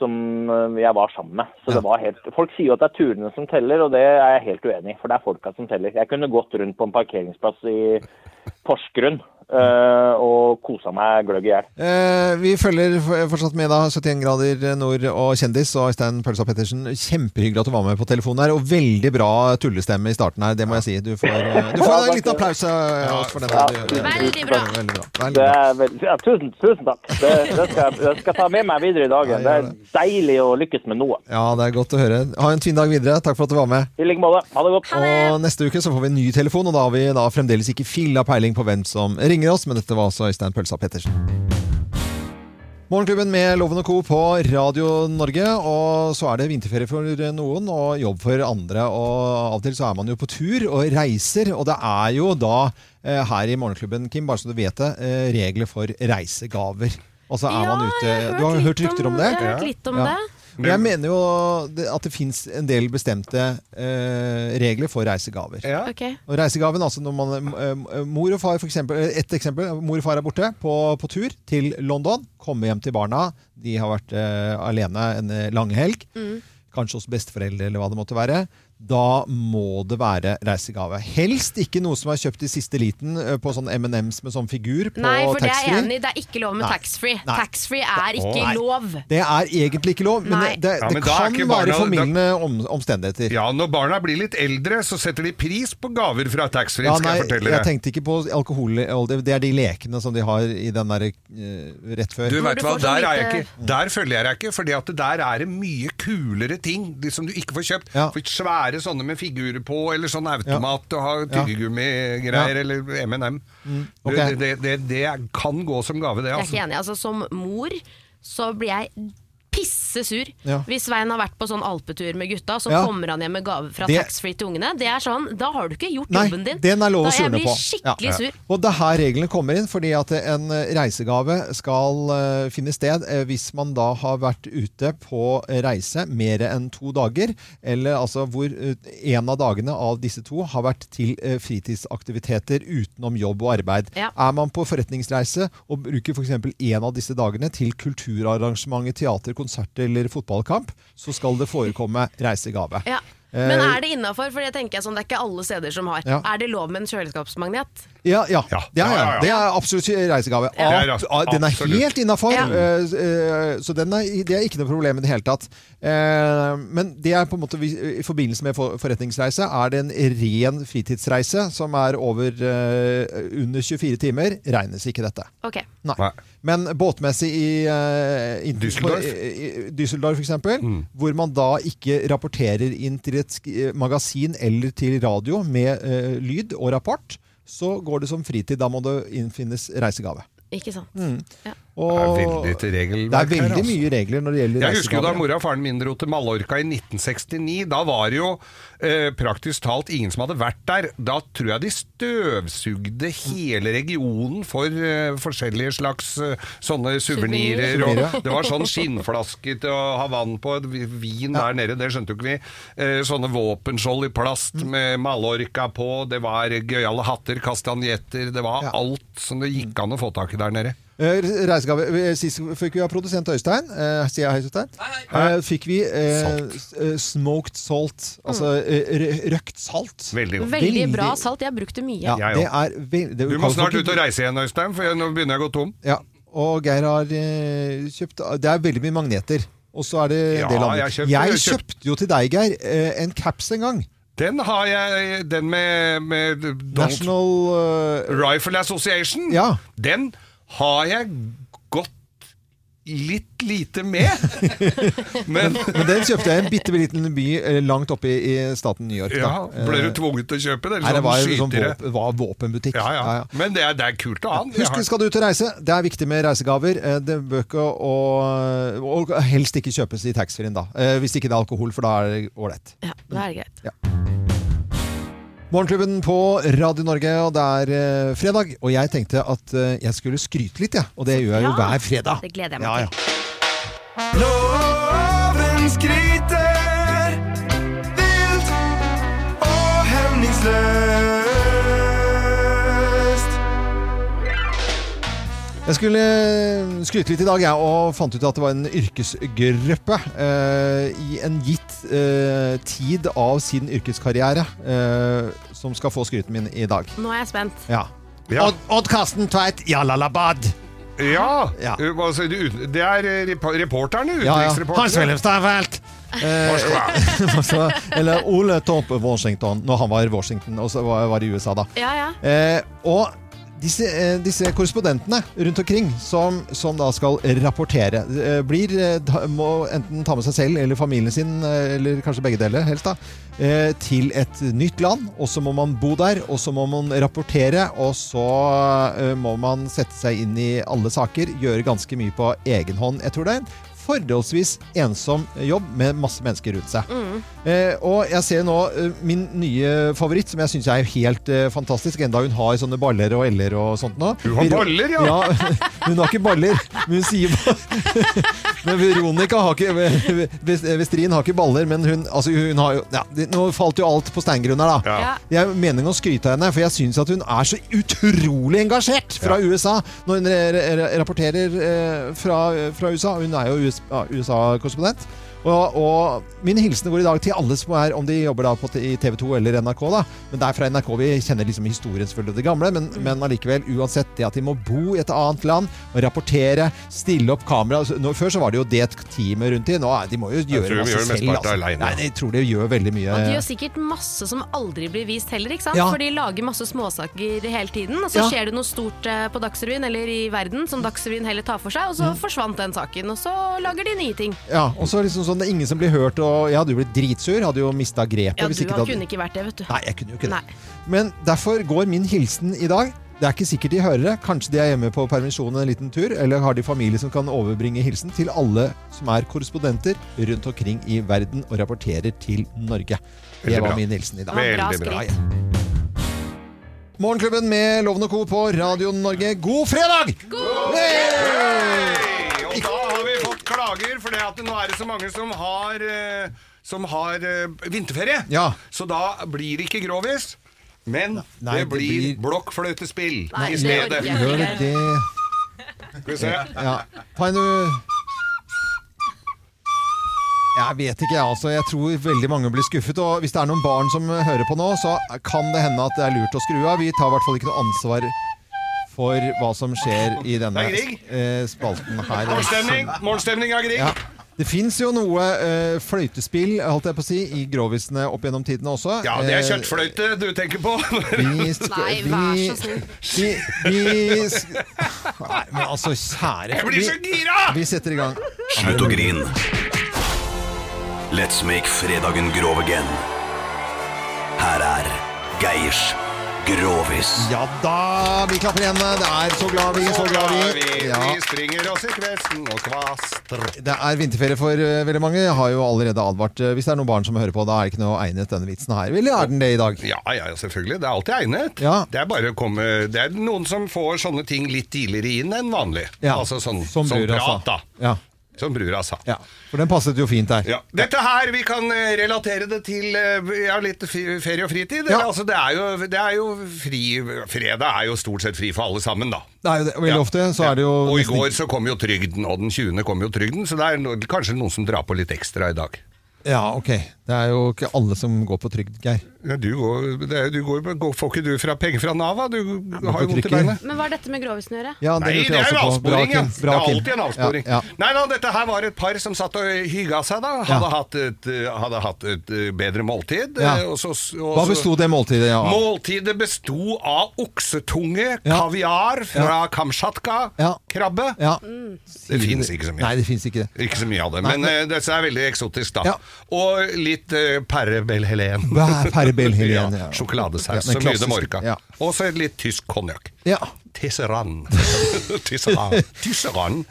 som eh, jeg var sammen med. Så det var helt, folk sier jo at det er turene som teller, og det er jeg helt uenig i. For det er folka som teller. Jeg kunne gått rundt på en parkeringsplass i Porsgrunn eh, og kosa meg gløgg i hjel. Eh, vi følger fortsatt med da 71 grader nord og kjendis og Øystein Pølsa Pettersen. Kjempehyggelig at du var med på telefonen her, og veldig bra tullestemme i starten her, det må jeg si. Du får, eh, du får en liten applaus for den. Ja. du. Veldig bra. Veldig bra. Det Veldig bra. er vel, ja, tusen, tusen takk. Det, det, skal, jeg- det skal jeg ta med meg videre i dagen. Det er deilig å lykkes med noe. Ja, det er godt å høre. Ha en fin dag videre. Takk for at du var med. I like måte. Ha det godt. Og neste uke så får vi en ny telefon, og da har vi da fremdeles ikke filla peiling på hvem som ringer oss, men dette var altså Øystein Pølsa Pettersen. Morgenklubben med Loven og Co. på Radio Norge, og så er det vinterferie for noen og jobb for andre. Og av og til så er man jo på tur og reiser, og det er jo da eh, her i Morgenklubben, Kim, bare så du vet det, eh, regler for reisegaver. Og så er Ja, man ute Du har hørt rykter om- om det? jeg har hørt litt om Ja. det. Jeg mener jo at det fins en del bestemte eh, regler for reisegaver. Ok. Og reisegaven, altså når man eh, Mor og far, for eksempel, eh, et eksempel. Mor og far er borte på, på tur til London. Kommer hjem til barna. De har vært eh, alene en eh, lang helg. Mm. Kanskje hos besteforeldre, eller hva det måtte være. Da må det være reisegave. Helst ikke noe som er kjøpt i siste liten eh, på sånn M&M's med sånn figur på Nei, for det er jeg enig i. Det er ikke lov med taxfree. Taxfree er ikke Åh, lov. Det er egentlig ikke lov, men Nei. det, Ja, det men da er kan være formildende om, omstendigheter. Ja, når barna blir litt eldre, så setter de pris på gaver fra taxfree, Ja, skal nei, jeg fortelle jeg tenkte ikke på alkohol. Det er de lekene som de har i den der uh, rett før. Du vet hva, der, er jeg ikke, der følger jeg deg ikke, fordi at der er det mye kulere ting de som du ikke får kjøpt. Ja. For svære være sånne med figurer på, eller sånn automat og ha tyggegummigreier, Ja. eller M&M. Mm, okay. Det, det, det, det kan gå som gave, det. Jeg er Altså. ikke enig. Altså, som mor så blir jeg pissesur Ja. hvis Svein har vært på sånn alpetur med gutta, så Ja. kommer han hjem med gave fra Det- taxfree til ungene. Det er sånn, Da har du ikke gjort Nei, jobben din. den er lov å da jeg Da blir jeg skikkelig Ja. sur. Og det er her reglene kommer inn, fordi at en reisegave skal uh, finne sted uh, hvis man da har vært ute på reise mer enn to dager, eller altså hvor uh, en av dagene av disse to har vært til fritidsaktiviteter utenom jobb og arbeid. Ja. Er man på forretningsreise og bruker f.eks. en av disse dagene til kulturarrangementer, teater, konsert eller fotballkamp, så skal det forekomme reisegave. Ja. Men Eh, er det innafor? For sånn, det er ikke alle steder som har. Ja. Er det lov med en kjøleskapsmagnet? Ja, ja. Ja. Det, er, Ja, ja, ja. det er absolutt reisegave. Ja. Er ah, den er absolutt. helt innafor, Ja. så den er, det er ikke noe problem i det hele tatt. Eh, Men det er på en måte vi- i forbindelse med for- forretningsreise er det en ren fritidsreise som er over eh, under 24 timer. Regnes ikke dette. Okay. Nei. Men båtmessig i, eh, i- Düsseldorf? Düsseldorf for eksempel, hvor man da ikke rapporterer inn til et eh, magasin eller til radio med uh, lyd og rapport, så går det som fritid. Da må det innfinnes reisegave. Ikke sant. Mm. Ja. Og Det er veldig til regelverk det er her, altså. mye regler når det gjelder Jeg husker jo da mora og faren min dro til Mallorca i 1969. Da var det jo eh, praktisk talt ingen som hadde vært der. Da tror jeg de støvsugde hele regionen for eh, forskjellige slags eh, sånne suvenirer. Det var sånn skinnflaske til å ha vann på, vin der nede, det skjønte jo ikke vi. Eh, sånne våpenskjold i plast med Mallorca på, det var gøyale hatter, kastanjetter, det var alt som det gikk an å få tak i der nede. Eh, Reisegave. Eh, Sist fikk vi av produsent Øystein. Eh, sier jeg hei, Øystein? Eh, fikk vi eh, smoked salt. Altså mm. røkt salt. Veldig godt. Veldig bra salt. Jeg har brukt det mye. Ja, det er det Du må snart ut og reise igjen, Øystein, for jeg, nå begynner jeg å gå tom. Ja, og Geir har eh, kjøpt Det er veldig mye magneter. Og så er det Ja, det landet. jeg kjøpt- jeg jeg kjøpt- kjøpte jo til deg, Geir, eh, en caps en gang. Den har jeg, den med, med National uh, Rifle Association. Ja. Den har jeg gått litt lite med. Men Men den kjøpte jeg i en bitte liten by langt oppe i, i staten New York. ja, da. ble du Eh, tvunget til å kjøpe det? Nei, det var, jo sånn våpen, var våpenbutikk. Ja, ja. Men det er, det er kult å ha den. Husk, har- skal du ut og reise, det er viktig med reisegaver. Eh, Det bør ikke og, og helst ikke kjøpes i taxfree-en, da. Eh, Hvis ikke det er alkohol, for da er det ålreit. Ja, da er det greit. Morgenklubben på Radio Norge, og det er eh, fredag. Og jeg tenkte at eh, jeg skulle skryte litt, jeg. Og det gjør jeg jo hver fredag. det gleder jeg meg ja. Ja. Loven skryter vilt og hemningsløst. Jeg skulle eh, skryte litt i dag, jeg, og fant ut at det var en yrkesgruppe eh, i en gitt eh, tid av sin yrkeskarriere eh, som skal få skryten min i dag. Nå er jeg spent. Ja. Odd, Odd Karsten Tveit, Jalalabad. Ja! Ja. Hva sier du? Det er eh, repo- reporterne, Ja, ja. utenriksreporterne. Hans Wilhelm Steinfeld. Moskva. Eller Ole Torp Washington, når han var i Washington og så var, var i USA da. Ja, ja. Eh, og disse, eh, disse korrespondentene rundt omkring som, som da skal rapportere, eh, blir, eh, må enten ta med seg selv eller familien sin, eller kanskje begge deler helst, da, til et nytt land. Og så må man bo der, og så må man rapportere, og så må man sette seg inn i alle saker, gjøre ganske mye på egen hånd. Jeg tror det er en forholdsvis ensom jobb med masse mennesker rundt seg. Eh, og jeg ser nå eh, min nye favoritt, som jeg syns er helt eh, fantastisk, enda hun har sånne baller og l-er og sånt nå. Hun har baller, ja. Hun har ikke baller, men hun sier Men Veronica har ikke Vest- Vestrin har ikke baller, men hun, altså hun har jo ja, Nå falt jo alt på steingrunn her, da. Ja. Jeg er meningen å skryte av henne, for jeg syns at hun er så utrolig engasjert fra USA når hun re- re- rapporterer eh, fra, fra USA. Hun er jo USA-korrespondent. Og, og min hilsen går i dag til alle som er, om de jobber da på, i TV 2 eller NRK, da. Men det er fra NRK vi kjenner liksom historien selvfølgelig og det gamle, men, men allikevel, uansett det at de må bo i et annet land og rapportere, stille opp kamera altså, nå, Før så var det jo det teamet rundt i, nå de må jo gjøre masse gjør selv. Altså. alene. Nei, jeg tror de gjør veldig mye. Og de gjør sikkert masse som aldri blir vist heller, ikke sant? Ja. For de lager masse småsaker hele tiden, og så Ja. skjer det noe stort eh, på Dagsrevyen eller i verden som Dagsrevyen heller tar for seg, og så forsvant den saken, og så lager de nye ting. Ja, og så liksom sånn, det er ingen som blir hørt, og jeg hadde jo blitt dritsur. Hadde jo mista grepet. Ja, hvis du ikke hadde... kunne ikke vært det, vet du. Nei, jeg kunne jo ikke det. Men derfor går min hilsen i dag. Det er ikke sikkert de hører det. Kanskje de er hjemme på permisjon en liten tur, eller har de familie som kan overbringe hilsen til alle som er korrespondenter rundt omkring i verden og rapporterer til Norge. Det var min hilsen i dag. Veldig bra. Ja. Morgenklubben med Loven og Co. på Radio Norge. God fredag! God fredag! Hey! Klager, for det at nå er det så mange som har, eh, som har vinterferie. vinterferie. Så da blir det ikke grovis. Men Nei, det det blir blir- blokkfløytespill i det stedet. jeg. Gjør det? Skal vi se. Ja. Ta en Jeg vet ikke, jeg. Altså, jeg tror veldig mange blir skuffet. Og hvis det er noen barn som hører på nå, så kan det hende at det er lurt å skru av. Vi tar i hvert fall ikke noe ansvar for hva som skjer i denne er eh, spalten her. Morgenstemning, morgenstemning av Grieg. Ja. Det fins jo noe eh, fløytespill holdt jeg på å si, i grovisene opp gjennom tidene også. Ja, det er Eh, kjøttfløyte du tenker på. vi Nei, vær så snill. Vi, vi sk- Nei, men altså, kjære Jeg blir så vi- gira! Vi setter i gang. Slutt å grine. Let's make fredagen grov again. Her er Geirs Grovis. Ja da, vi klapper igjen. Det er så glad vi, så glad vi. Vi, Ja. vi springer oss i kvesten og kvaster. Det er vinterferie for uh, veldig mange. Jeg har jo allerede advart. Uh, Hvis det er noen barn som hører på, da er det ikke noe egnet denne vitsen her. Eller er den det i dag? Ja, ja, selvfølgelig. Det er alltid egnet. Det er bare å komme Det er noen som får sånne ting litt tidligere inn enn vanlig. Ja, Altså sånn, som sånn brura prat, altså. da. Ja. Som brura sa. ja, for den passet jo fint der. Ja. Dette her, vi kan eh, relatere det til eh, ja, litt fi- ferie og fritid. Ja. Altså, det er jo, det er jo fri Fredag er jo stort sett fri for alle sammen, da. Det er jo det. Veldig Ja. ofte så er det jo Og i nesten går så kom jo trygden, og den 20. kom jo trygden, så det er no kanskje noen som drar på litt ekstra i dag. Ja, ok. Det er jo ikke alle som går på trygd, Geir. Ja, du går, det er, du går, går, får ikke du fra penger fra Nav, da? Du har jo vondt i beinet. Men hva er dette med grovisen å gjøre? Ja, det Nei, det er jo avsporing, ja. Det er alltid en avsporing. Ja, ja. Nei da, dette her var et par som satt og hygga seg, da. Hadde, hatt, et, hadde hatt et eh, bedre måltid. Ja. eh, og så- og Hva besto det måltidet av? Måltidet besto av oksetunge, kaviar fra Kamtsjatka, krabbe. Ja. Det fins ikke så mye. Nei, det fins ikke det. Ikke så mye av det, Nei, men men- eh, dette er veldig eksotisk, da. Ja. Og litt uh, Perre Bell Helen. Hva- Perre Bell ja. Sjokoladesaus, så mye det morka. orka. ja. Og så litt tysk konjakk. Ja. Tisserann. Tisserann. Tisserann.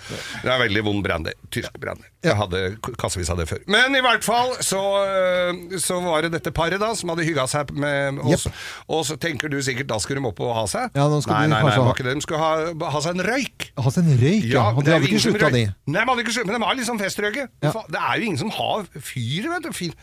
Det er veldig vond brandy. Tysk brandy. Jeg hadde kassevis av det før. Men i hvert fall så, øh, så var det dette paret da som hadde hygga seg med oss. Og så tenker du sikkert da skulle de opp og ha seg. Ja, nei, de nei, nei, var ikke det. De skulle ha, ha seg en røyk. Ha seg en røyk, ja. Og det de hadde ikke slutta, de. Nei, de hadde ikke sluttet, men de var liksom festrøyke. Det er jo ingen som har fyr, vet du. Fyr,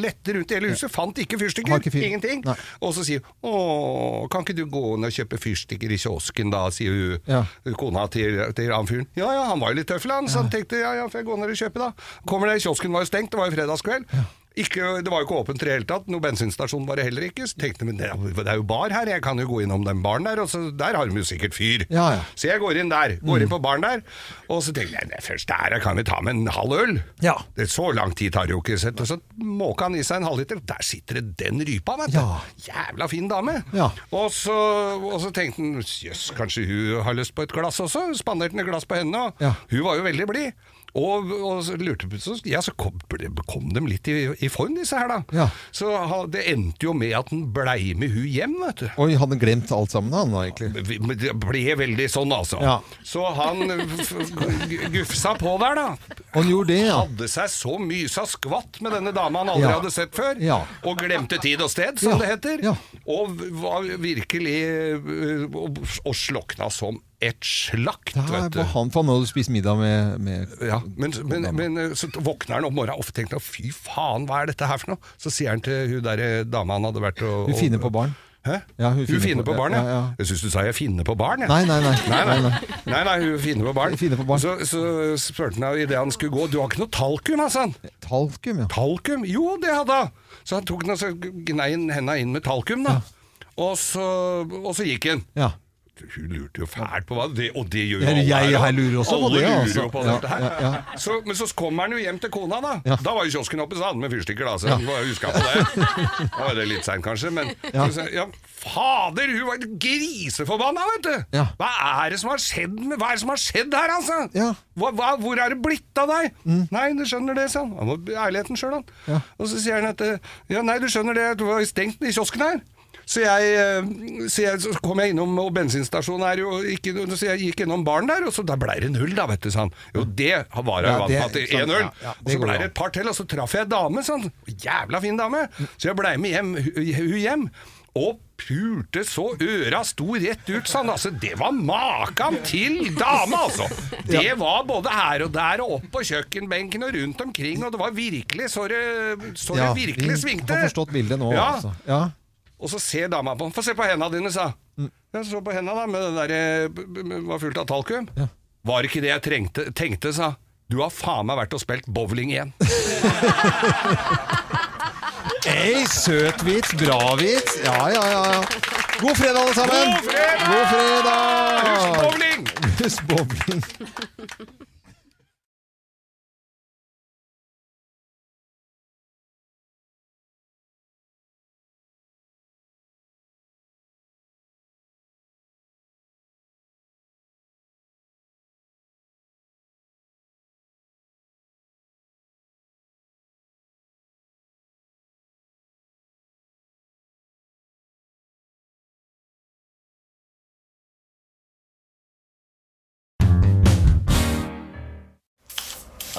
Lette rundt i hele huset. Fant ikke fyrstikker. Ikke. Ingenting. Nei. Og så sier hun Å, kan ikke du gå ned og kjøpe fyrstikker i kiosken, da, sier hun Ja. kona til, til han fyren. Ja ja, han var jo litt tøffel, han, så han tenkte ja ja, får jeg gå ned dere kjøpe, da. Kommer der, kiosken var jo stengt, det var jo fredagskveld. Ikke, det var jo ikke åpent i det hele tatt, noe bensinstasjon var det heller ikke. Så tenkte jeg, det er, jo- det er bar her, jeg kan jo gå innom den baren der, og så der har de jo sikkert fyr. Ja, ja. Så jeg går inn der, går inn på baren der, og så tenker jeg, nei, først der kan vi ta med en halv øl. Ja. Det, så lang tid tar det jo ikke, sett. og så måker han i seg en halvliter, der sitter det den rypa, vet du. Jævla fin dame. Ja. Og, så, og så tenkte han, jøss, kanskje hun har lyst på et glass også, spanderte han et glass på henne, og hun var jo veldig blid. Og, og så lurte så, ja, så kom, kom de litt i, i form, disse her, da. Ja. Så ha- det endte jo med at han blei med hun hjem, vet du. Oi, hadde glemt alt sammen, han da, egentlig. Det ble veldig sånn, altså. Ja. Så han gufsa på der, da. Han gjorde det, ja. Hadde seg så mysa skvatt med denne dama han aldri Ja. hadde sett før. Og glemte tid og sted, som det heter. Og var virkelig øh, og, og slokna som et slakt, Der vet du. han, for han hadde spist middag med, med Ja, men, men, men øh, så våkner han om morgenen og tenkte fy faen, hva er dette her for noe? Så sier han til hun der eh, dama han hadde vært og Hun finner på barn. Hæ? Ja, hun hun, fine fine på- på, barn, ja. ja, ja. Jeg syns du sa jeg finner på barn, jeg. Nei, nei, nei. Nei, nei. Nei, nei, nei. nei, hun finner på barn. Finner på barn. Så, så spurte han idet han skulle gå Du har ikke noe talkum, altså? Talkum, ja. Talkum? Jo, det hadde han. Så han tok den og så gnei henda inn med talkum, da. Og, så, og så gikk han. Ja. Hun lurte jo fælt på hva det, Og det gjør jo alle jeg- her, jeg lurer også på det, altså. jo på Ja, dette her. ja, ja. Så, men så kommer han jo hjem til kona, da. Ja. Da var jo kiosken oppe, så hadde han med fyrstikker, da. Så Ja. var huska på det. Da var det litt seint, kanskje, men Ja. så, ja, Fader, hun var griseforbanna, vet du! Ja. Hva er det som har skjedd med Hva er det som har skjedd her, altså? Ja. Hva, hva, hvor er det blitt av deg? Nei, du skjønner det, sa han. Han må ærligheten sjøl, han. Ja. Og så sier han at Ja, nei, du skjønner det, du var stengt i kiosken her. Så jeg, eh, så jeg så kom jeg innom, og bensinstasjonen er jo ikke Så jeg gikk innom baren der, og så da ble det null, da, vet du, sa han. Jo, det var jeg Ja, vant det- med at det sånn, er null. ja, ja, og så blei ble det et par til, og så traff jeg en dame, sånn. Jævla fin dame. Så jeg blei med hjem, hun hjem. Og pulte så øra sto rett ut, sa han. Altså, det var makan til dame, altså! Det var både her og der og opp på kjøkkenbenken og rundt omkring, og det var virkelig så det, så det Ja, virkelig vi har forstått bildet nå, Ja. altså. Ja. Og så ser dama på Få se på hendene dine, sa Mm. Jeg så på hendene da, med det der eh, var fullt av talkum. Var ikke det jeg trengte, tenkte, sa Du har faen meg vært og spilt bowling igjen. Ei, søt vits, bra vits. Ja, ja, ja. ja. God fredag, alle sammen! God fredag! God fredag! Husk bowling!